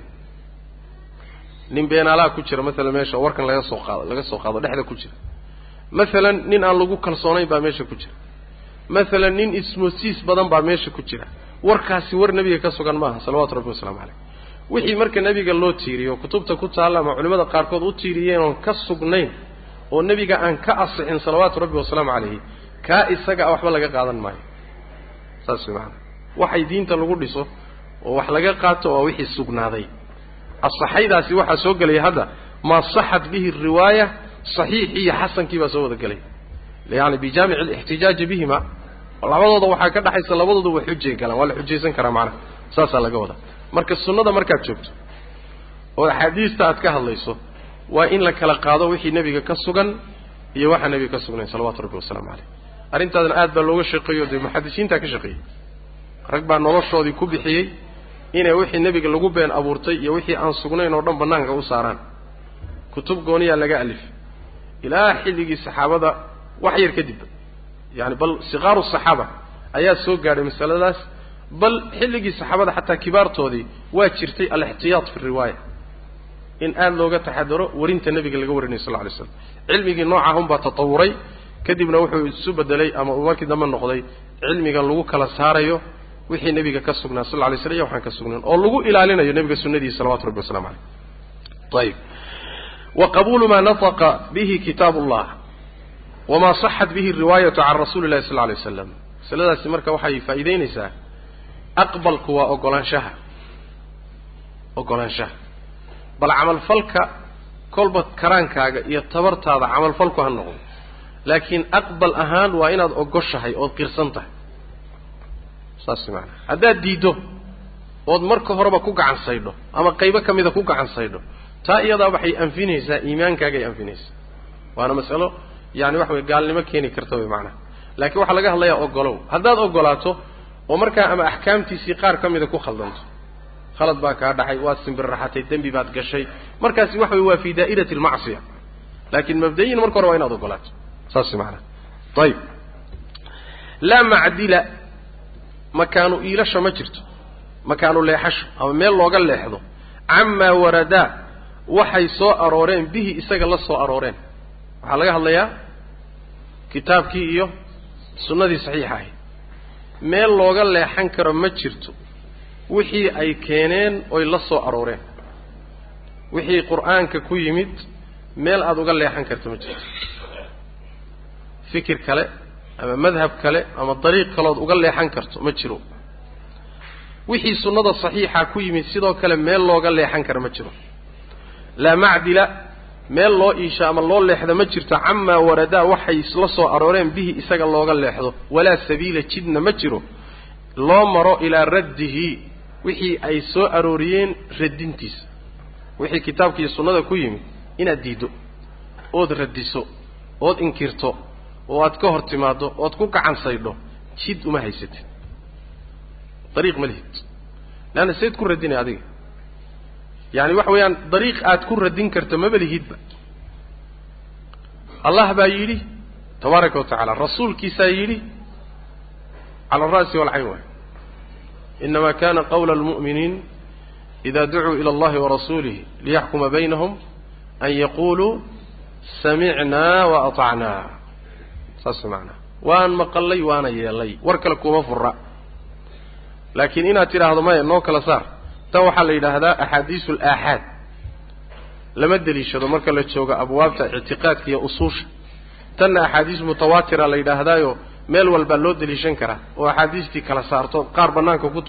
nin beenaalaha ku jira maalan meesha warkan laga soo qaado laga soo qaado dhexda ku jira. Maalan nin aan lagu kalsoonayn baa meesha ku jira. Maalan nin ismoosiis badan baa meesha ku jira. Warkaasi war nebiga ka sugan maaha salawatu rabbi wasalaamu caleyh wixii marka nebiga loo tiiriyo kutubta ku taalla ama culimmada qaarkood u tiiriyeen oon ka sugnayn oo nebiga aan ka asixin salawaatu rabbi wasalaamu calayhi kaa isaga a waxba laga qaadan maayo. Saas way macanaa waxay diinta lagu dhiso oo wax laga qaato waa wixii sugnaaday. Asaxaydaasi waxaa soo gelaya hadda maa saxat bihi riwaaya saxiixii iyo xasankii baa soo wada gelaya yani bijaamici alixtijaaji bihima labadooda waxaa ka dhaxaysa labadooda way xujay galaan waa la xujaysan karaa macnaha. Saasaa laga wadaa marka sunnada markaad joogto oo axaadiista aad ka hadlayso waa in la kala qaado wixii nebiga ka sugan iyo waxaa nebiga ka sugnayn salawatu rabbi wasalaamu caleyh arrintaadan aad baa looga shaqeeyo dee muxadisiintaa ka shaqeeyey. Rag baa noloshoodii ku bixiyey inay wixii nebiga lagu been abuurtay iyo wixii aan sugnayn oo dhan bannaanka u saaraan. Kutub gooniyaa laga alifay ilaa xilligii saxaabada wax yar kadib yani bal sikaaru saxaaba ayaa soo gaadhay masaladaas bal xilligii saxaabada xataa kibaartoodii waa jirtay alixtiyaad fi riwaaya. In aada looga taxadaro warinta nebiga laga warinay sal ly slam cilmigii nooca unbaa tatawuray kadibna wuxuu isu bedelay ama uu markii dambe noqday cilmigan lagu kala saarayo wixii nebiga ka sugnaa sal lay slam iyo waxaan ka sugnayn oo lagu ilaalinayo nebiga sunadiisa salawatu rabbi waslamu caleyh ayib wa qabuulu maa nataqa bihi kitaab ullah wamaa saxat bihi riwaayatu can rasuuli llahi sal lay waslam masaladaasi marka waxay faa'iideynaysaa aqbalku waa ogolaanshaha. Ogolaanshaha. Bal camalfalka kolba karaankaaga iyo tabartaada camalfalku ha noqdo laakiin aqbal ahaan waa inaad ogoshahay ood qirsan tahay. Saas maanaa haddaad diiddo ood marka horeba ku gacan saydho ama qaybo ka mida ku gacan saydho taa iyadaa waxay anfinaysaa iimaankaagay anfinaysaa. Waana masalo yani waxa way gaalnimo keeni karta way macnaha laakiin waxaa laga hadlayaa ogolow. Haddaad ogolaato oo markaa ama axkaamtiisii qaar ka mida ku khaldanto khalad baa kaa dhacay waad simbirraxatay dembi baad gashay. Markaasi waxa way waa fii daa'irati almacsiya. Laakiin mabdayin marka hore waa inaad ogolaato saas maanaa ayib laa macdila makaanu iilasho ma jirto. Makaanu leexasho ama meel looga leexdo. Camaa waradaa waxay soo arooreen bihi isaga la soo arooreen. Waxaa laga hadlayaa kitaabkii iyo sunnadii saxiixa ahayd meel looga leexan karo ma jirto. Wixii ay keeneen oy la soo arooreen. Wixii qur'aanka ku yimid meel aada uga leexan karto ma jirto. Fikir kale ama madhab kale ama dariiq kaleood uga leexan karto ma jiro. Wixii sunnada saxiixa ku yimid sidoo kale meel looga leexan karo ma jiro. Laa macdila meel loo iisha ama loo leexdo ma jirto camaa waradaa waxay la soo arooreen bihi isaga looga leexdo. Walaa sabiila jidna ma jiro. Loo maro ilaa raddihi wixii ay soo arooriyeen radintiisa wixii kitaabka iyo sunnada ku yimid inaad diiddo ood radiso ood inkirto oo aad ka hor timaaddo ood ku gacan saydho jid uma haysatid. Dariiq ma lihid. Leanna sayd ku radinay adiga yaani waxa weeyaan dariiq aad ku radin karto maba lihidba allah baa yidhi tabaaraka wa tacaala rasuulkiisaa yidhi cala alra'si walcayn waay inama kana qawla almu'miniin ida ducuu ila allahi warasuulihi liyaxkuma baynahum an yaquluu samicnaa wa aطacnaa saas macanaa waan maqallay waana yeelay. War kale kuma fura laakiin inaad tidhaahdo maya noo kala saar tan waxaa la yidhaahdaa axaadiisu alaaxaad. Lama deliishado marka la joogo abwaabta ictiqaadka iyo usuusha. Tanna axaadiis mutawaatira la yidhaahdaayo meel walbaa loo deliishan karaa oo axaadiistii kala saarto qaar bannaanka ku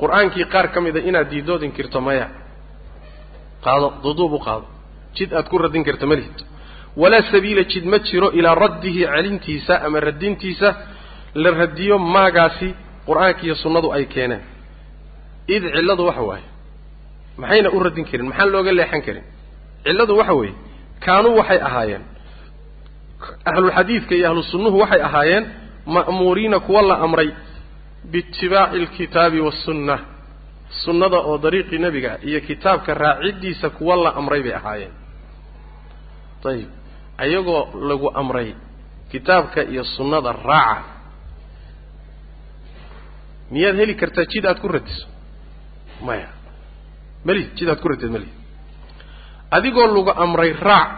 qur'aankii qaar ka mida inaad diidood inkirto maya. Qaado duduub u qaado. Jid aad ku radin karta ma lihid walaa sabiila jid ma jiro ilaa raddihi celintiisa ama radintiisa la radiyo maagaasi qur'aanka iyo sunnadu ay keeneen. Id cilladu waxa waaye. Maxayna u radin karin? Maxaan looga leexan karin? Cilladu waxa weeye kaanuu waxay ahaayeen. Ahlulxadiidka iyo ahlu sunnuhu waxay ahaayeen ma'muuriina kuwa la amray biitibaaci alkitaabi waasunna sunnada oo dariiqii nebiga iyo kitaabka raaciddiisa kuwa la amray bay ahaayeen. Ayib ayagoo lagu amray kitaabka iyo sunnada raaca miyaad heli kartaa jid aad ku radiso maya. Meli jid aad ku radid meli. Adigoo lagu amray raac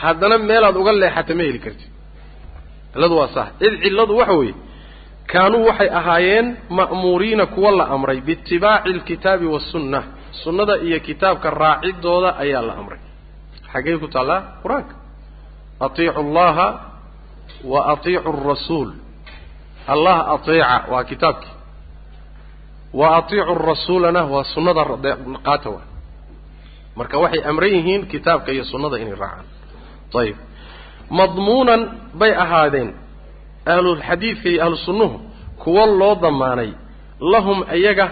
haddana meelaad uga leexata ma heli kartid. Cilladu waa sax. Cid cilladu waxa weeye kaanuu waxay ahaayeen ma'muuriina kuwa la amray biitibaaci alkitaabi waasunna sunnada iyo kitaabka raacidooda ayaa la amray. Xaggey ku taallaa qur'aanka? Atiicu allaha wa atiicu arasuul allah ateeca waa kitaabkii wa atiicu rasuulana waa sunnada qaata waa marka waxay amran yihiin kitaabka iyo sunnada inay raacaan. Ayib madmuunan bay ahaadeen. Ahlulxadiidka iyo ahlu sunnuhu kuwa loo damaanay. Lahum iyaga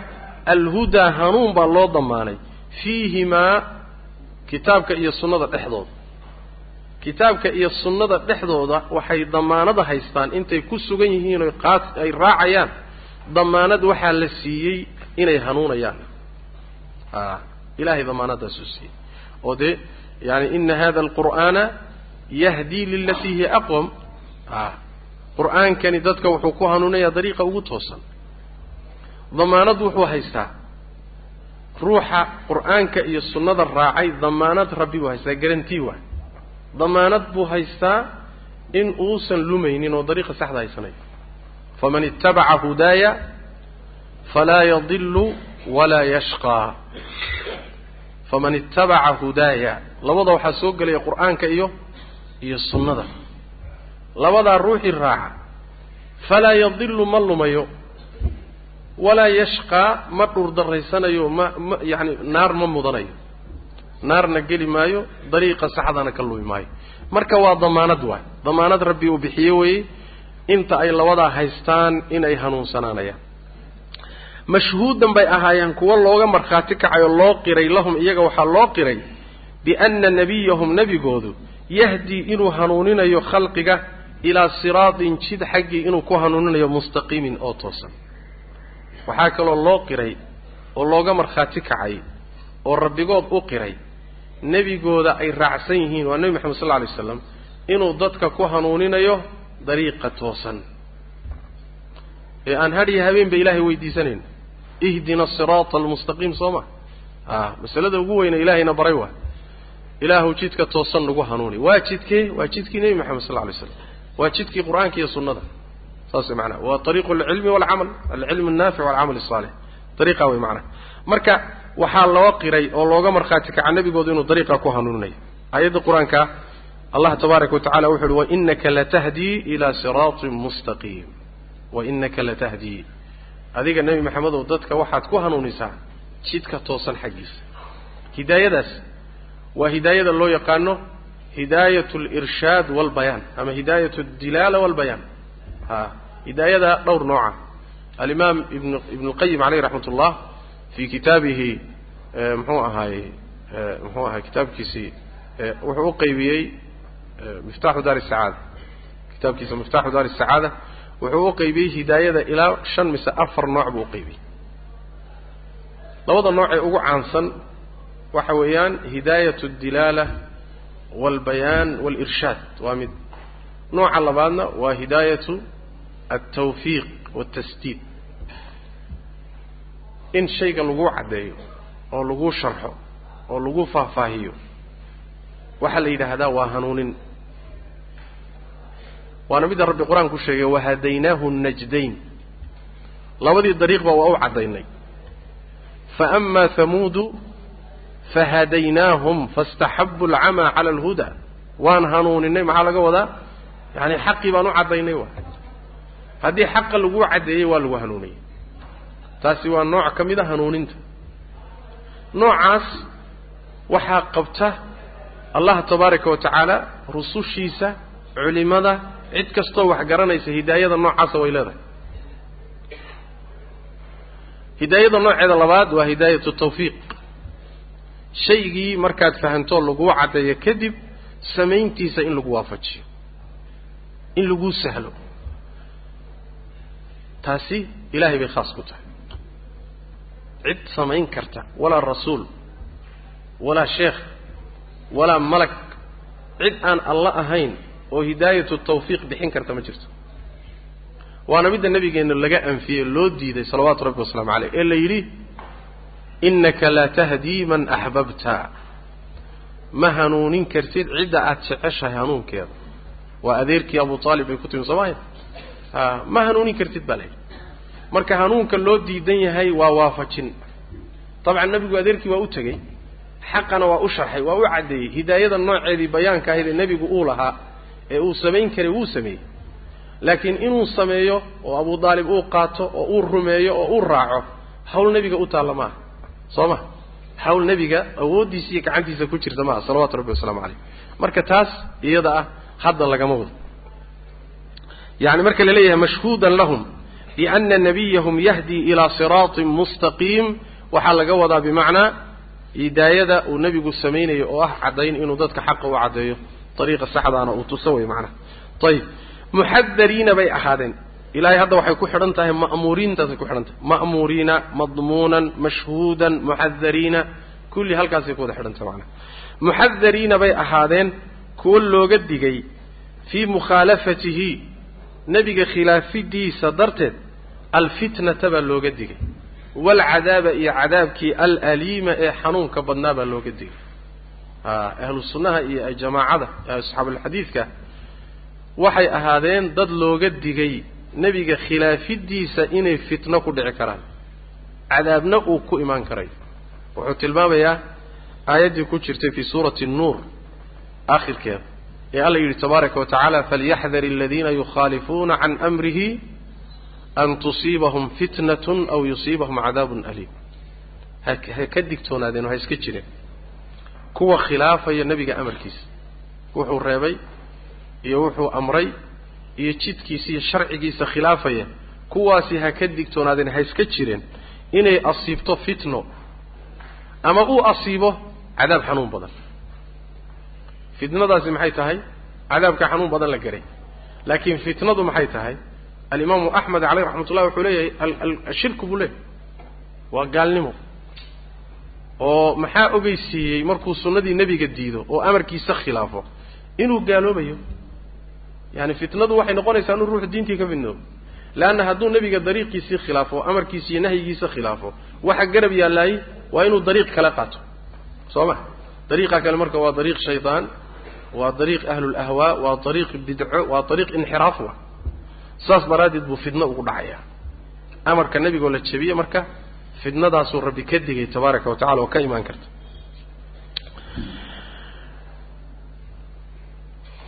alhudaa hanuun baa loo damaanay. Fiihimaa kitaabka iyo sunnada dhexdooda. Kitaabka iyo sunnada dhexdooda waxay damaanada haystaan intay ku sugan yihiin oy qaad ay raacayaan damaanad waxaa la siiyey inay hanuunayaan. A ilahay damaanadaasuu siiyey. Oo dee yani ina hada alqur'aana yahdii lilatii hiya aqwam. A qur'aankani dadka wuxuu ku hanuunayaa dariiqa ugu toosan. Damaanad wuxuu haystaa. Ruuxa qur'aanka iyo sunnada raacay damaanad rabbi buu haystaa garantii waay damaanad buu haystaa in uusan lumaynin oo dariiqa saxda haysanayo faman itabaca hudaaya falaa yadilu walaa yashqaa faman itabaca hudaaya labada waxaa soo gelaya qur'aanka iyo iyo sunnada labadaa ruuxii raaca falaa yadilu ma lumayo walaa yashqaa ma dhuurdaraysanayo ma ma yacani naar ma mudanayo naarna geli maayo dariiqa saxdana ka lumi maayo marka waa damaanad waay damaanad rabbi uu bixiye weeye inta ay labadaa haystaan inay hanuunsanaanayaan. Mashhuudan bay ahaayeen kuwo looga markhaati kacayo loo qiray lahum iyaga waxaa loo qiray bianna nebiyahum nebigoodu yahdii inuu hanuuninayo khalqiga ilaa siraatin jid xaggii inuu ku hanuuninayo mustaqiimin oo toosan. Waxaa kaloo loo qiray oo looga markhaati kacay oo rabbigood u qiray nebigooda ay raacsan yihiin waa nebi moxamed sal lla alay slam inuu dadka ku hanuuninayo dariiqa toosan ee aan hadhiya habeenba ilaahay weydiisanayno ihdina asiraata almustaqiim soo ma? A masalada ugu weyne ilaahayna baray waa ilaahu jidka toosan nagu hanuuni. Waa jidkee waa jidkii nebi moxamed sal lla alay slam waa jidkii qur'aanka iyo sunnada. Saas way macnaha waa ariiqu alcilmi walcamal alcilm annaafic walcamal asaalix dariiqa way macnaha marka waxaa loo qiray oo looga markhaati kaca nebigoodu inuu dariiqa ku hanuuninayo. Aayadda qur'aanka allah tabaaraka watacala wuxu uhi wainaka latahdii ilaa siraatin mustaqiim wainaka latahdii adiga nebi maxamedow dadka waxaad ku hanuunisaa jidka toosan xaggiisa. Hidaayadaas waa hidaayada loo yaqaano hidaayat alirshaad walbayaan ama hidaayat aldilaala walbayaan ha hidaayada dhowr nooca alimaam ibn ibn اlqayim caleyh raxmat ullah fi kitaabihi muxuu ahaayey muxuu ahay kitaabkiisii wuxuu u qaybiyey miftaxu daar sacaada kitaabkiisa miftaxu daar sacaada wuxuu u qaybiyey hidaayada ilaa shan mise afar nooc buu uqaybiyey labada nooc ee ugu caansan waxa weeyaan hidaayat اdilaala walbayaan walirshaad waa mid. Nooca labaadna waa hidaayatu altawfiiq waltasdiid in shayga laguu caddeeyo oo laguu sharxo oo lagu faahfaahiyo waxaa la yidhaahdaa waa hanuunin waana midda rabbi qur'aan ku sheegay wahadaynaahu najdayn. Labadii dariiqba waa u caddaynay. Faama hamuudu fahadaynaahum faاstaxabu alcamaa cala alhuda. Waan hanuuninay maxaa laga wadaa? Yani xaqii baan u caddaynay wa haddii xaqa laguu caddeeyey waa lagu hanuuniyey. Taasi waa nooc ka mid a hanuuninta. Noocaas waxaa qabta allah tabaaraka wa tacaala rusushiisa culimada cid kastoo wax garanaysa hidaayada noocaasa way leedahay. Hidaayada nooceeda labaad waa hidaayatu tawfiiq. Shaygii markaad fahamtoo laguu caddeeyo kadib samayntiisa in lagu waafajiyo in laguu sahlo. Taasi ilaahay bay khaas ku tahay. Cid samayn karta walaa rasuul walaa sheekh walaa malag cid aan alla ahayn oo hidaayatu tawfiiq bixin karta ma jirto. Waana midda nabigeenna laga anfiyey loo diiday salawaatu rabbi wasalaamu caleyh ee la yidhi innaka laa tahdii man axbabta ma hanuunin kartid cidda aad jeceshahay hanuunkeeda. Waa adeerkii abu aalib bay ku timi soomaya ma hanuunin kartid baa layidhi marka hanuunka loo diidan yahay waa waafajin. Dabcan nebigu adeerkii waa u tegey xaqana waa u sharxay waa u caddeeyey. Hidaayada nooceedii bayaanka ahayd ee nebigu uu lahaa ee uu samayn karay wuu sameeyey. Laakiin inuu sameeyo oo abu daalib uu qaato oo uu rumeeyo oo uu raaco hawl nebiga u taalla maaha. Soo ma? Hawl nebiga awooddiisa iyo gacantiisa ku jirta maaha salawatu rabbi wasalaamu caleyh marka taas iyada ah hadda lagama wado. Yani marka la leeyahay mashhuudan lahum biana nabiyahum yahdii ilaa siraatin mustaqiim waxaa laga wadaa bimacnaa hidaayada uu nebigu samaynayo oo ah caddayn inuu dadka xaqa u caddeeyo ariiqa saxdaana uu tuso wey macnaha ayib muxadariina bay ahaadeen ilahay hadda waxay ku xidhan tahay ma'muuriintaasay ku xidhan tahay ma'muuriina madmuunan mashhuudan muxadariina kulli halkaasay ku wada xidhan tahay macnaha muxadariina bay ahaadeen kuwo looga digay fii mukhaalafatihi nebiga khilaafidiisa darteed alfitnata baa looga digay waalcadaaba iyo cadaabkii alaliima ee xanuunka badnaa baa looga digay ahlu sunnaha iyo jamaacada asxaabulxadiidka waxay ahaadeen dad looga digay nebiga khilaafidiisa inay fitno ku dhici karaan cadaabna uu ku imaan karay wuxuu tilmaamayaa aayaddii ku jirtay fii suurati nuur aakhirkeeda ee alla yidhi tabaaraka wa tacaala falyaxdar aladiina yukhaalifuuna can amrihi an tusiibahum fitnatun aw yusiibahum cadaabun aliim ha ka digtoonaadeen oo iska jireen kuwa khilaafaya nebiga amarkiisa. Wuxuu reebay iyo wuxuu amray iyo jidkiisa iyo sharcigiisa khilaafaya. Kuwaasi ha ka digtoonaadeen ha iska jireen. Inay asiibto fitno ama uu asiibo cadaab xanuun badan. Fitnadaasi maxay tahay? Cadaabka xanuun badan la garay. Laakiin fitnadu maxay tahay? Alimaamu axmed caleyh raxmat ullahi wuxuu leeyahay ashirku buu leeyahy waa gaalnimo oo maxaa ogeysiiyey markuu sunnadii nebiga diido oo amarkiisa khilaafo? Inuu gaaloobayo. Yani fitnadu waxay noqonaysaa inuu ruuxu diintii ka fidnoobo leanna hadduu nebiga dariiqiisii khilaafo amarkiisi iyo nahyigiisa khilaafo waxa garab yaallaayey waa inuu dariiq kale qaato. Soo ma? Dariiqa kale marka waa dariiq shaydaan waa dariiq ahlulahwaa waa dariiq bidco waa dariiq inxiraaf wa. Saas daraaddeed buu fidno ugu dhacaya. Amarka nebigoo la jebiye marka fidnadaasuu rabbi ka digay tabaaraka wa tacala oo ka imaan karta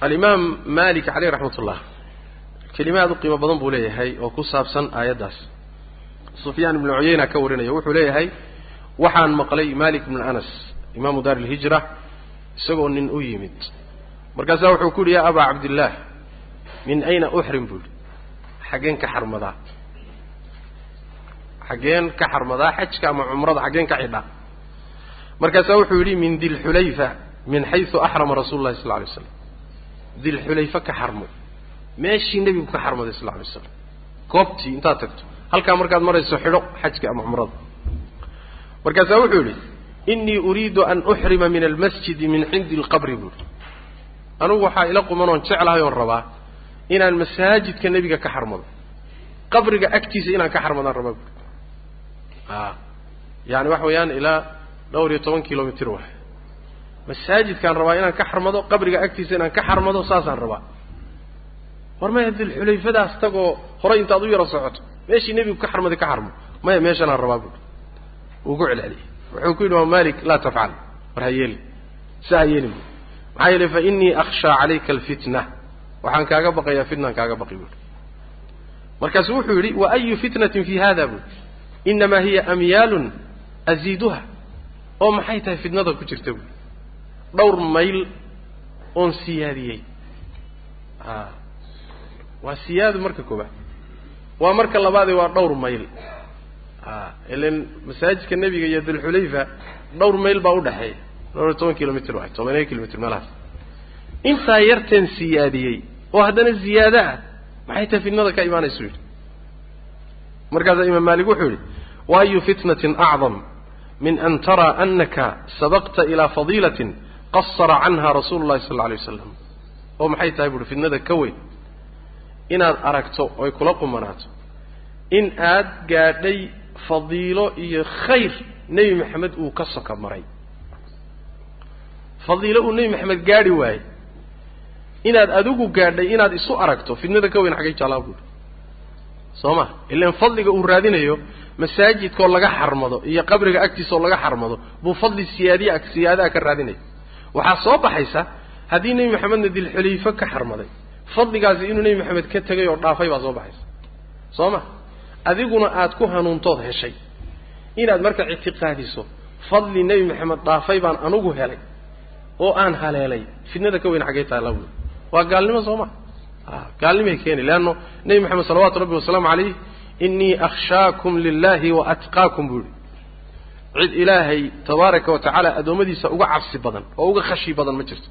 alimaam malik caleyh raxmat ullah kelimaad u qiimo badan buu leeyahay oo ku saabsan aayaddaas. Sufyaan ibnu cuyeyna ka warinaya wuxuu leeyahay waxaan maqlay malik ibnu anas imaamu daar ilhijra isagoo nin u yimid. Markaasaa wuxuu ku yidhi yaa abaa cabdillaah min ayna uxrim buu yidhi. Xaggeen ka xarmadaa xaggeen ka xarmadaa xajka ama cumrada xaggeen ka xidhaa markaasaa wuxuu yidhi min dilxulayfa min xaysu axrama rasuulu llahi sal alay slam dilxulayfa ka xarmo. Meeshii nebigu ka xarmaday sal alay slam goobtii intaad tagto. Halkaa markaad marayso xidho xajka ama cumrada markaasaa wuxuu yidhi inii uriidu an uxrima min almasjidi min cindi alqabri buuri anugu waxaa ila qumanoon jeclahay oon rabaa inaan masaajidka nebiga ka xarmado. Qabriga agtiisa inaan ka xarmadaan rabaa buuri a yaani waxa weeyaan ilaa dhowr iyo toban kilomitr waay masaajidkaan rabaa inaan ka xarmado qabriga agtiisa inaan ka xarmado saasaan rabaa. War maya dilxulayfadaas tagoo horay intaad u yaro socoto. Meeshii nebigu ka xarmaday ka xarmo. Maya meeshanaan rabaa buuri wuu ku celceliyey. Wuxuu ku yidhi waa malik laa tafcal. War ha yeeli. Sa ha yeelin buuri maxaa yeelay fa inii akhshaa calayka alfitna. Waxaan kaaga baqayaa fitnaan kaaga baqi buuri markaasuu wuxuu yidhi wa ayu fitnatin fi hada buuri inamaa hiya amyaalun aziiduha oo maxay tahay fitnada ku jirta buuri dhowr mayl oon siyaadiyey a waa siyaado marka koobaad waa marka labaadee waa dhowr mayl a ilan masaajidka nebiga iyo dulxulayfa dhowr mayl baa udhaxeeya dhowr iyo toban kilomitr waay tobaniyo kilomitr meelahaas intaa yarteen siyaadiyey oo haddana ziyaado ah maxay tahay fitnada ka imaanaysu yidhi markaasaa imaam maalik wuxuu yidhi wa ayu fitnatin acdam min an taraa anaka sabaqta ilaa fadiilatin qasara canha rasuulu llahi sal alla alay wasalam oo maxay tahay buuhi fitnada ka weyn. Inaad aragto oy kula qumanaato. In aad gaadhay fadiilo iyo khayr nebi maxamed uu ka soka maray. Fadiilo uu nebi maxamed gaadhi waayey. Inaad adigu gaadhay inaad isu aragto fitnada ka weyn xaggay jaalaa masaajidkaoo laga xarmado iyo qabriga agtiisaoo laga xarmado buu fadli siyaadiya siyaadaha ka raadinaya. Waxaa soo baxaysa haddii nebi maxamedna dilxulayfo ka xarmaday fadligaasi inuu nebi maxamed ka tegay oo dhaafay baa soo baxaysa. Soo ma? Adiguna aad ku hanuuntood heshay. Inaad marka ictiqaadiso fadli nebi maxamed dhaafay baan anugu helay oo aan haleelay. Fitnada ka weyn xaggay tahay labuui waa gaalnimo soo ma? Gaalnimay keeni leanno nebi maxamed salawaatu rabbi wasalaamu calayh inii akhshaakum lilahi wa atqaakum buu yihi cid ilaahay tabaaraka wa tacaala addoommadiisa uga cabsi badan oo uga khashi badan ma jirto.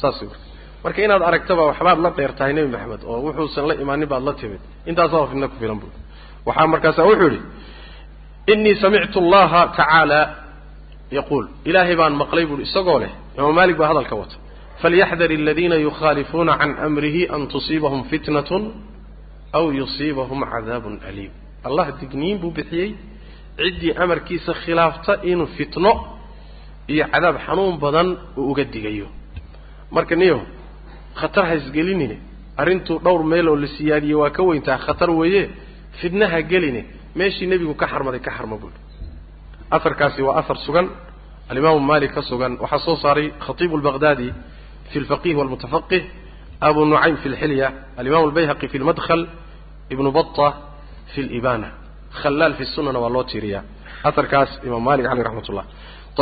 Saas marka inaad aragtaba waxbaad la dheer nebi maxamed oo wuxuusan la imaanin baad la timid. Intaasaa fidna ku filan buui waxaa markaasaa wuxuu yidhi inii samictu allaha tacaala yaquul. Ilaahay baan maqlay buuhi isagoo leh imaam maalik baa hadalka wata falyaxdar aladiina yukhaalifuuna can amrihi an tusiibahum fitnatun aw yusiibahum cadaabun aliim. Allah digniin buu bixiyey. Ciddii amarkiisa khilaafta inuu fitno iyo cadaab xanuun badan uu uga digayo. Marka niyo khatar ha isgelinine. Arrintuu dhowr meel oo la siyaadiyey waa ka weyntaa khatar weeye. Fitnaha geline. Meeshii nebigu ka xarmaday ka xarma buuhi aharkaasi waa ahar sugan. Alimaamu maalik ka sugan. Waxaa soo saaray khatiibu lbaqdaadi fi lfaqih walmutafaqih abu nucaym fi lxilya alimamu albayhaqi fi lmadkhl ibnu bata fi libana khalaal fi sunana waa loo tiiriyaa aharkaas imaam malik caleyh raxmat ullah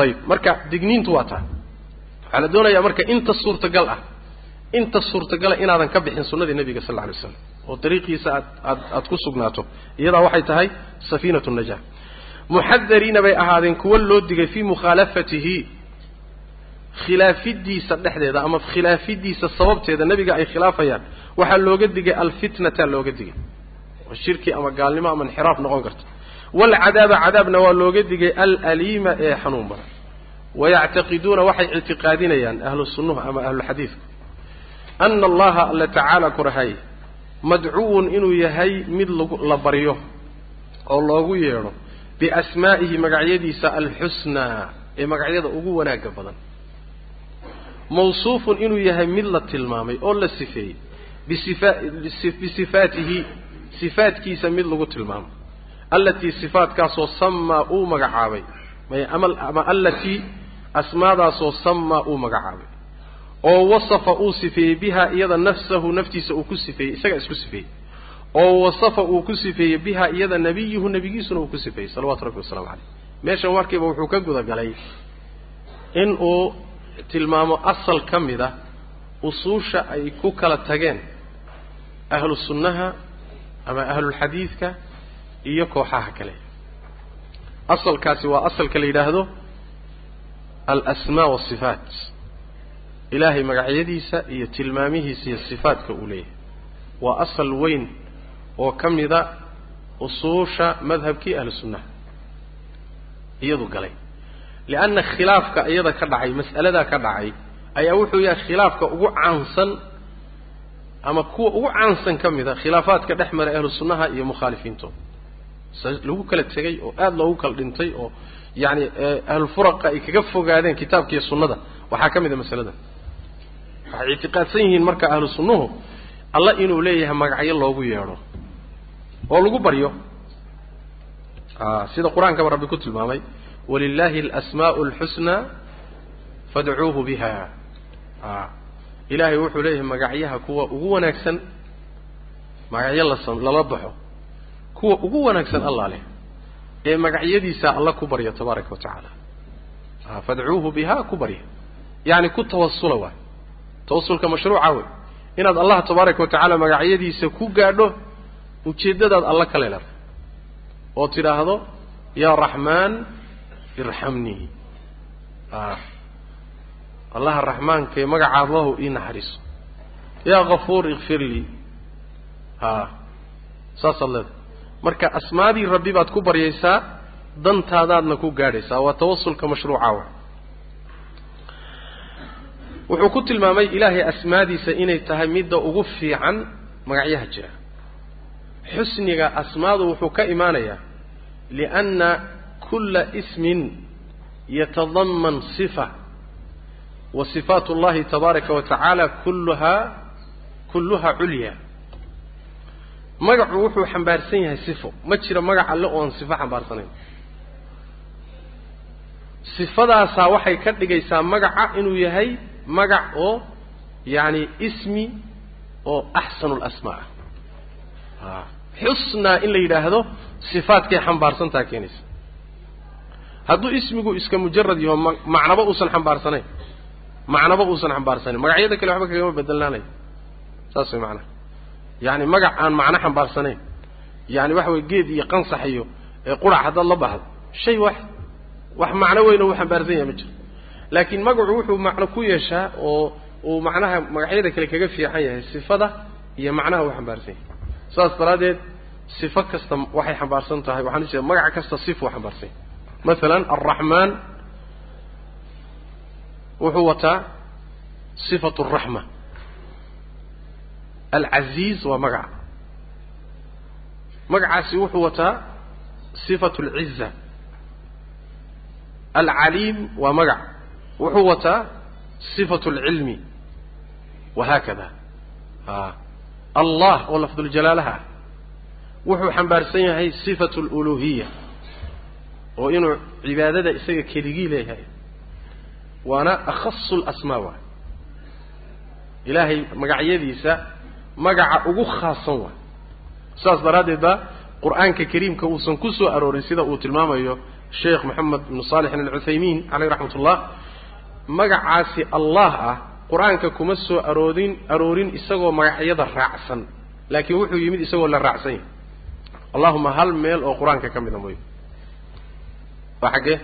ayib marka digniintu waa taa. Waxaa la doonayaa marka inta suurtagal ah inta suurtagala inaadan ka bixin sunnadii nebiga sal alay slam oo dariiqiisa aad aad aad ku sugnaato. Iyadaa waxay tahay safiinatu naja muxadariina bay ahaadeen kuwa loo digay fii mukhaalafatihi. Khilaafidiisa dhexdeeda ama khilaafidiisa sababteeda nebiga ay khilaafayaan waxaa looga digay alfitnata looga digay shirki ama gaalnimo ama inxiraaf noqon karta waalcadaaba cadaabna waa looga digay alaliima ee xanuun badan. Wayactaqiduuna waxay ictiqaadinayaan ahlu ama ahluxadiidku ana allaha alla tacaala kurahay madcuwun inuu yahay mid lagu la baryo oo loogu yeedho biasmaa'ihi magacyadiisa alxusnaa ee magacyada ugu wanaagga badan. Mawsuufun inuu yahay mid la tilmaamay oo la sifeeyey bisifa bisifaatihi sifaatkiisa mid lagu tilmaamay allatii sifaatkaasoo samaa uu magacaabay. Ama allatii asmaadaasoo samaa uu magacaabay. Oo wasafa uu sifeeyey biha iyada nafsahu naftiisa uu ku sifeeyey isagaa isku sifeeyey. Oo wasafa uu ku sifeeyey biha iyada nebiyuhu nebigiisuna uu ku sifeeyey salawatu rabbi wasalamu caleyh meeshan markiiba wuxuu ka gudagalay in uu tilmaamo asal ka mid a usuusha ay ku kala tageen ahlu sunnaha ama ahlulxadiidka iyo kooxaha kale. Asalkaasi waa asalka la yidhaahdo alasmaa waasifaat ilaahay magacyadiisa iyo tilmaamihiisa iyo sifaatka uu leeyahay. Waa asal weyn oo ka mida usuusha madhabkii ahlu sunnaha iyadu galay. Lianna khilaafka iyada ka dhacay mas'aladaa ka dhacay ayaa wuxuu yahay khilaafka ugu caansan ama kuwa ugu caansan ka mida khilaafaadka dhex maray ahlu sunnaha iyo mukhaalifiintooda lagu kala tegay oo aada loogu kala dhintay oo yacani ahlulfuraqa ay kaga fogaadeen kitaabkiiyo sunnada. Waxaa ka mid a masalada. Waxay ictiqaadsan yihiin marka ahlu sunnuhu alla inuu leeyahay magacyo loogu yeedho oo lagu baryo. Sida qur'aankaba rabbi ku tilmaamay walilahi alasmaa'u alxusnaa fadcuuhu biha ilaahay wuxuu leeyahay magacyaha kuwa ugu wanaagsan magacyo lasam lala baxo kuwa ugu wanaagsan allah leh ee magacyadiisa alla ku barya tabaaraka wa tacaala. Fadcuuhu biha ku barya. Yacni ku tawasula waay. Tawasulka mashruuca wey inaad allah tabaaraka wa tacaala magacyadiisa ku gaadho ujeeddadaad alla ka leelada oo tidhaahdo yaa raxmaan irxamnii allaha raxmaankae magacaad lahu ii naxariiso yaa kafuur ikfir lii. A saasaad leedahay marka asmaadii rabbi baad ku baryaysaa dantaadaadna ku gaadhaysaa. Waa tawasulka mashruuca wa. Wuxuu ku tilmaamay ilaahay asmaadiisa inay tahay midda ugu fiican magacyaha jira. Xusniga asmaadu wuxuu ka imaanayaa lianna kulla ismin yatadaman sifa wa sifaat اllahi tabaaraka wa tacaala kulluhaa kulluhaa culya. Magacu wuxuu xambaarsan yahay sifo. Ma jiro magac alle oon sifo xambaarsanayn sifadaasaa waxay ka dhigaysaa magaca inuu yahay magac oo yacni ismi oo axsanu lasmaa ah xusnaa in la yidhaahdo sifaadkay xambaarsantaa keenaysa. Hadduu ismigu iska mujarad yaho ma macnaba uusan xambaarsanayn macnaba uusan xambaarsanayn magacyada kale waxba kagama bedelnaanayo saas way macnaha. Yacni magac aan macno xambaarsanayn yani waxa weye geed iyo qansax iyo qurac haddaad la bahdo shay waaxid wax macno weyn oo uu xambaarsan yahay ma jiro. Laakiin magacu wuxuu macno ku yeeshaa oo uu macnaha magacyada kale kaga fiican yahay sifada iyo macnaha uu xambaarsan yahay. Saas daraaddeed sifo kasta waxay xambaarsan tahay. Waxaan ujeeda magac kasta sif uu xambaarsan yahay. Masalan alraxmaan wuxuu wataa sifatu araxma alcaziiz waa magaca magacaasi wuxuu wataa sifatu alciza alcaliim waa magac. Wuxuu wataa sifatu alcilmi wahaakada a allah oo lafduljalaalaha ah wuxuu xambaarsan yahay sifatu aluluhiya oo inuu cibaadada isaga keligii leeyahay waana akhasu lasmaa waay ilaahay magacyadiisa magaca ugu khaasan waay saas daraaddeed ba qur'aanka kariimka uusan ku soo aroorin sida uu tilmaamayo sheekh moxamed ibnu saalixin alcuthaymiin caleyh raxmat ullah magacaasi allah ah qur'aanka kuma soo aroorin aroorin isagoo magacyada raacsan laakiin wuxuu yimid isagoo la raacsan yahay allahuma hal meel oo qur'aanka ka mida mooyo waa xaggee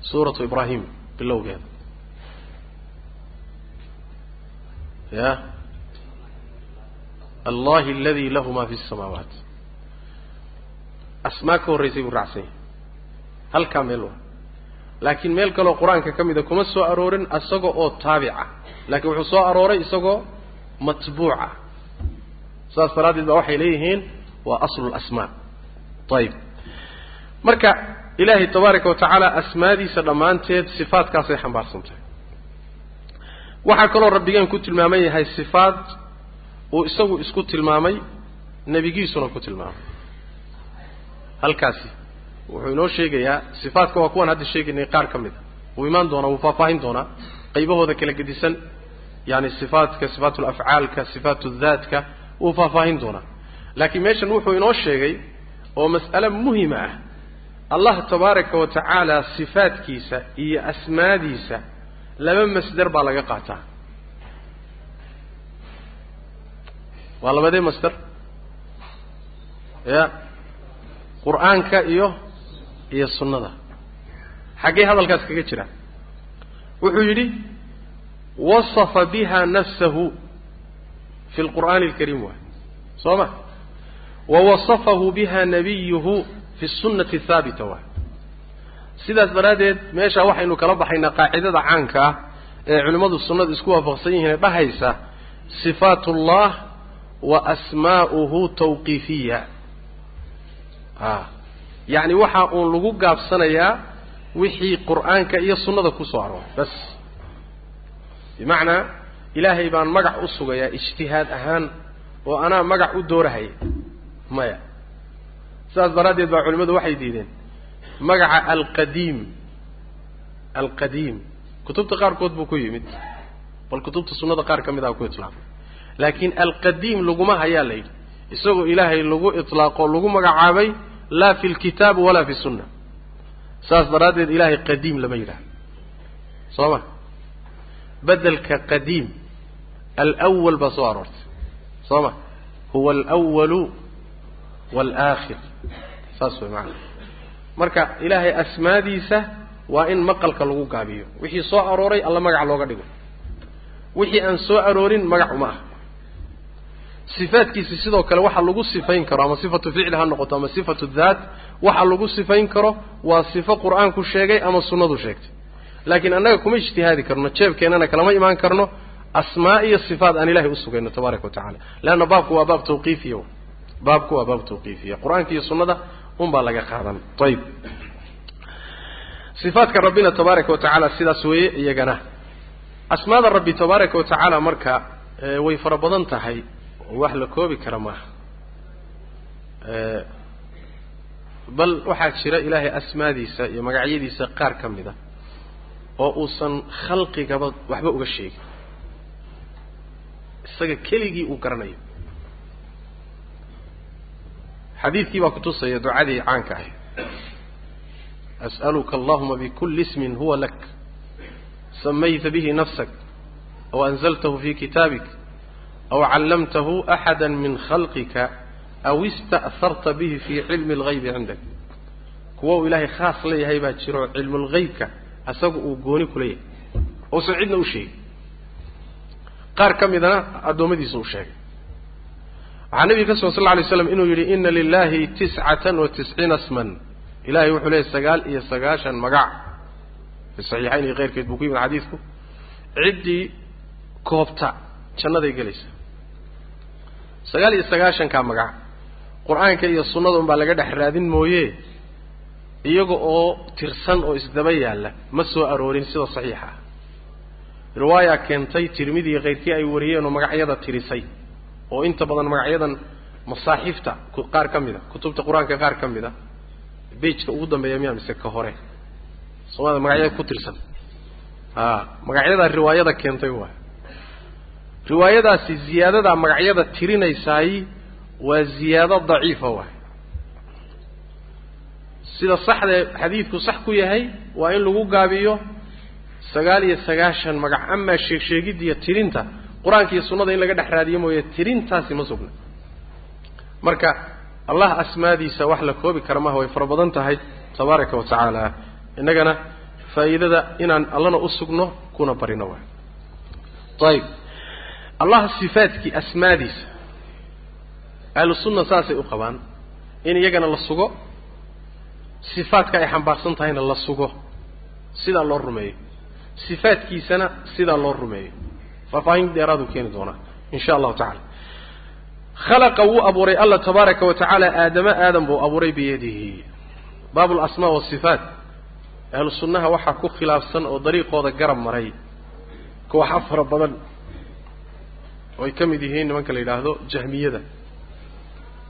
suuratu ibraahim bilowgeeda. Ya. Allahi aladi lahu ma fi الsamaawaat asmaa ka horraysay buu raacsan yahay halkaa meel waa laakiin meel kaloo qur'aanka ka mida kuma soo aroorin isaga oo taabica. Laakiin wuxuu soo arooray isagoo matbuuca. Saas daraaddeed baa waxay leeyihiin waa aslu lasmaa ayib marka ilaahay tabaaraka wa tacaala asmaadiisa dhammaanteed sifaadkaasay xambaarsan tahay waxaa kaloo rabbigeen ku tilmaaman yahay sifaad uu isagu isku tilmaamay nebigiisuna ku tilmaamay. Halkaasi wuxuu inoo sheegayaa sifaadka waa kuwaan hadda sheegaynay qaar ka mid a. Wuu imaan doonaa wuu faahfaahin doonaa qaybahooda kala gedisan yani sifaadka sifaatu lafcaalka sifaatu daatka wuu faahfaahin doonaa. Laakiin meeshan wuxuu inoo sheegay oo mas'ale muhima ah allah tabaaraka wa tacaala iyo asmaadiisa laba masder baa laga qaataa. Waa labadee masder. Ya. Qur'aanka iyo iyo sunnada. Xaggee hadalkaas kaga jira. Wuxuu yidhi wasafa biha nafsahu fi lqur'aani alkariim waay soo ma? Wa wasafahu biha nabiyuhu fi sunnati haabita waay. Sidaas daraaddeed meeshaa waxaynu kala baxaynaa qaacidada caanka ah ee culimmadu sunnadu isku waafaqsan yihiin ee dhahaysa sifaat ullah wa asmaa'uhu tawqiifiya. A yacni waxa uun lagu gaabsanayaa wixii qur'aanka iyo sunnada ku soo arooray bas. Bimacnaa ilaahay baan magac u sugayaa ijtihaad ahaan oo anaa magac u doorahaya maya sidaas daraaddeed baa culimmadu waxay diideen. Magaca alqadiim. Alqadiim. Kutubta qaarkood buu ku yimid bal kutubta sunnada qaar ka mid ah ku itlaaqay. Laakiin alqadiim laguma hayaa la yidhi isagoo ilaahay lagu itlaaqo lagu magacaabay laa fi lkitaab walaa fi sunna. Saas daraaddeed ilaahay qadiim lama yidhaha soo ma? Bedelka qadiim alwal baa soo aroortay. Soo ma? Huwa alwalu waalaakhir saas way macana marka ilaahay asmaadiisa waa in maqalka lagu gaabiyo wixii soo arooray alla magac looga dhigo wixii aan soo aroorin magac uma ah sifaadkiisi sidoo kale waxa lagu sifayn karo ama sifatu ficli ha noqoto ama sifatu daat waxa lagu sifayn karo waa sifo qur'aanku sheegay ama sunnadu sheegtay laakiin annaga kuma ijtihaadi karno jeebkeennana kalama imaan karno asmaa iyo sifaat aan ilahay usugayno tabaaraka wa tacala leanna baabku waa baab tawqiifiya baabku waa baab tawqiifiya. Qur'aanka iyo sunnada un baa laga qaadan. Ayib sifaadka rabbina tabaaraka wa tacaala sidaas weeye iyagana. Asmaada rabbi tabaaraka wa tacaala marka way fara badan tahay wax la koobi kara maaha bal waxaa jira ilaahay asmaadiisa iyo magacyadiisa qaar ka mid a oo uusan khalqigaba waxba uga sheegin. Isaga keligii uu garanayo xadiidkii baa kutusaya ducadii caanka ahayd. As'aluka allahuma bikuli ismin huwa lak. Samayta bihi nafsak. Aw anzaltahu fi kitaabik. Aw callamtahu axada min khalqika. Aw ista'harta bihi fi cilmi اlgaybi cindak kuwa uu ilaahay khaas leeyahay baa jiro cilmulgaybka asaga uu gooni ku leeyahay. Uusan cidna u sheegin qaar ka midana addoommadiisa u sheegay waxaa nebiga ka sugan sal alay slam inuu yidhi ina lilahi tiscatan wa tisciina sman ilahay wuxuu leeyahy sagaal iyo sagaashan magac. Fi saxiixayn iyo keyrkeed buu ku yimid xadiidku ciddii koobta jannaday gelaysa. Sagaal iyo sagaashankaa magac. Qur'aanka iyo sunnada un baa laga dhex raadin mooye? Iyaga oo tirsan oo isdaba yaalla ma soo aroorin sida saxiixa. Ah riwaayaa keentay tirmidi iyo keyrkii ay wariyeen oo magacyada tirisay oo inta badan magacyadan masaaxiifta qaar ka mid a kutubta qur'aanka qaar ka mid a bejka ugu dambeeya miyaa mise ka hore? Soomaalida magacyada ku tirsan. A magacyadaa riwaayada keentay waay. Riwaayadaasi ziyaadadaa magacyada tirinaysaay waa ziyaado daciifa waay. Sida saxdee xadiidku sax ku yahay waa in lagu gaabiyo sagaal iyo sagaashan magac. Amaa sheeg iyo tirinta qur'aanka iyo sunnada in laga dhex raadiyo mooye tirintaasi ma sugna. Marka allah asmaadiisa wax la koobi kara maha way fara badan tahay tabaaraka wa tacaala. Innagana faa'iidada inaan allana u sugno kuna barino waay ayib allah sifaadkii asmaadiisa. Ahlu sunna saasay u qabaan in iyagana la sugo sifaadka ay xambaarsan tahayna la sugo. Sidaa loo rumeeyo sifaadkiisana sidaa loo rumeeyo faahfaahin dheeraaduu keeni doonaa in sha allahu tacala khalaqa wuu abuuray alla tabaaraka wa tacaala aadama aadam buu abuuray biyadihi. Baabu alasmaa wasifaat ahlu sunnaha waxaa ku khilaafsan oo dariiqooda garab maray kooxa fara badan. Oo ka mid yihiin nimanka la yidhaahdo jahmiyada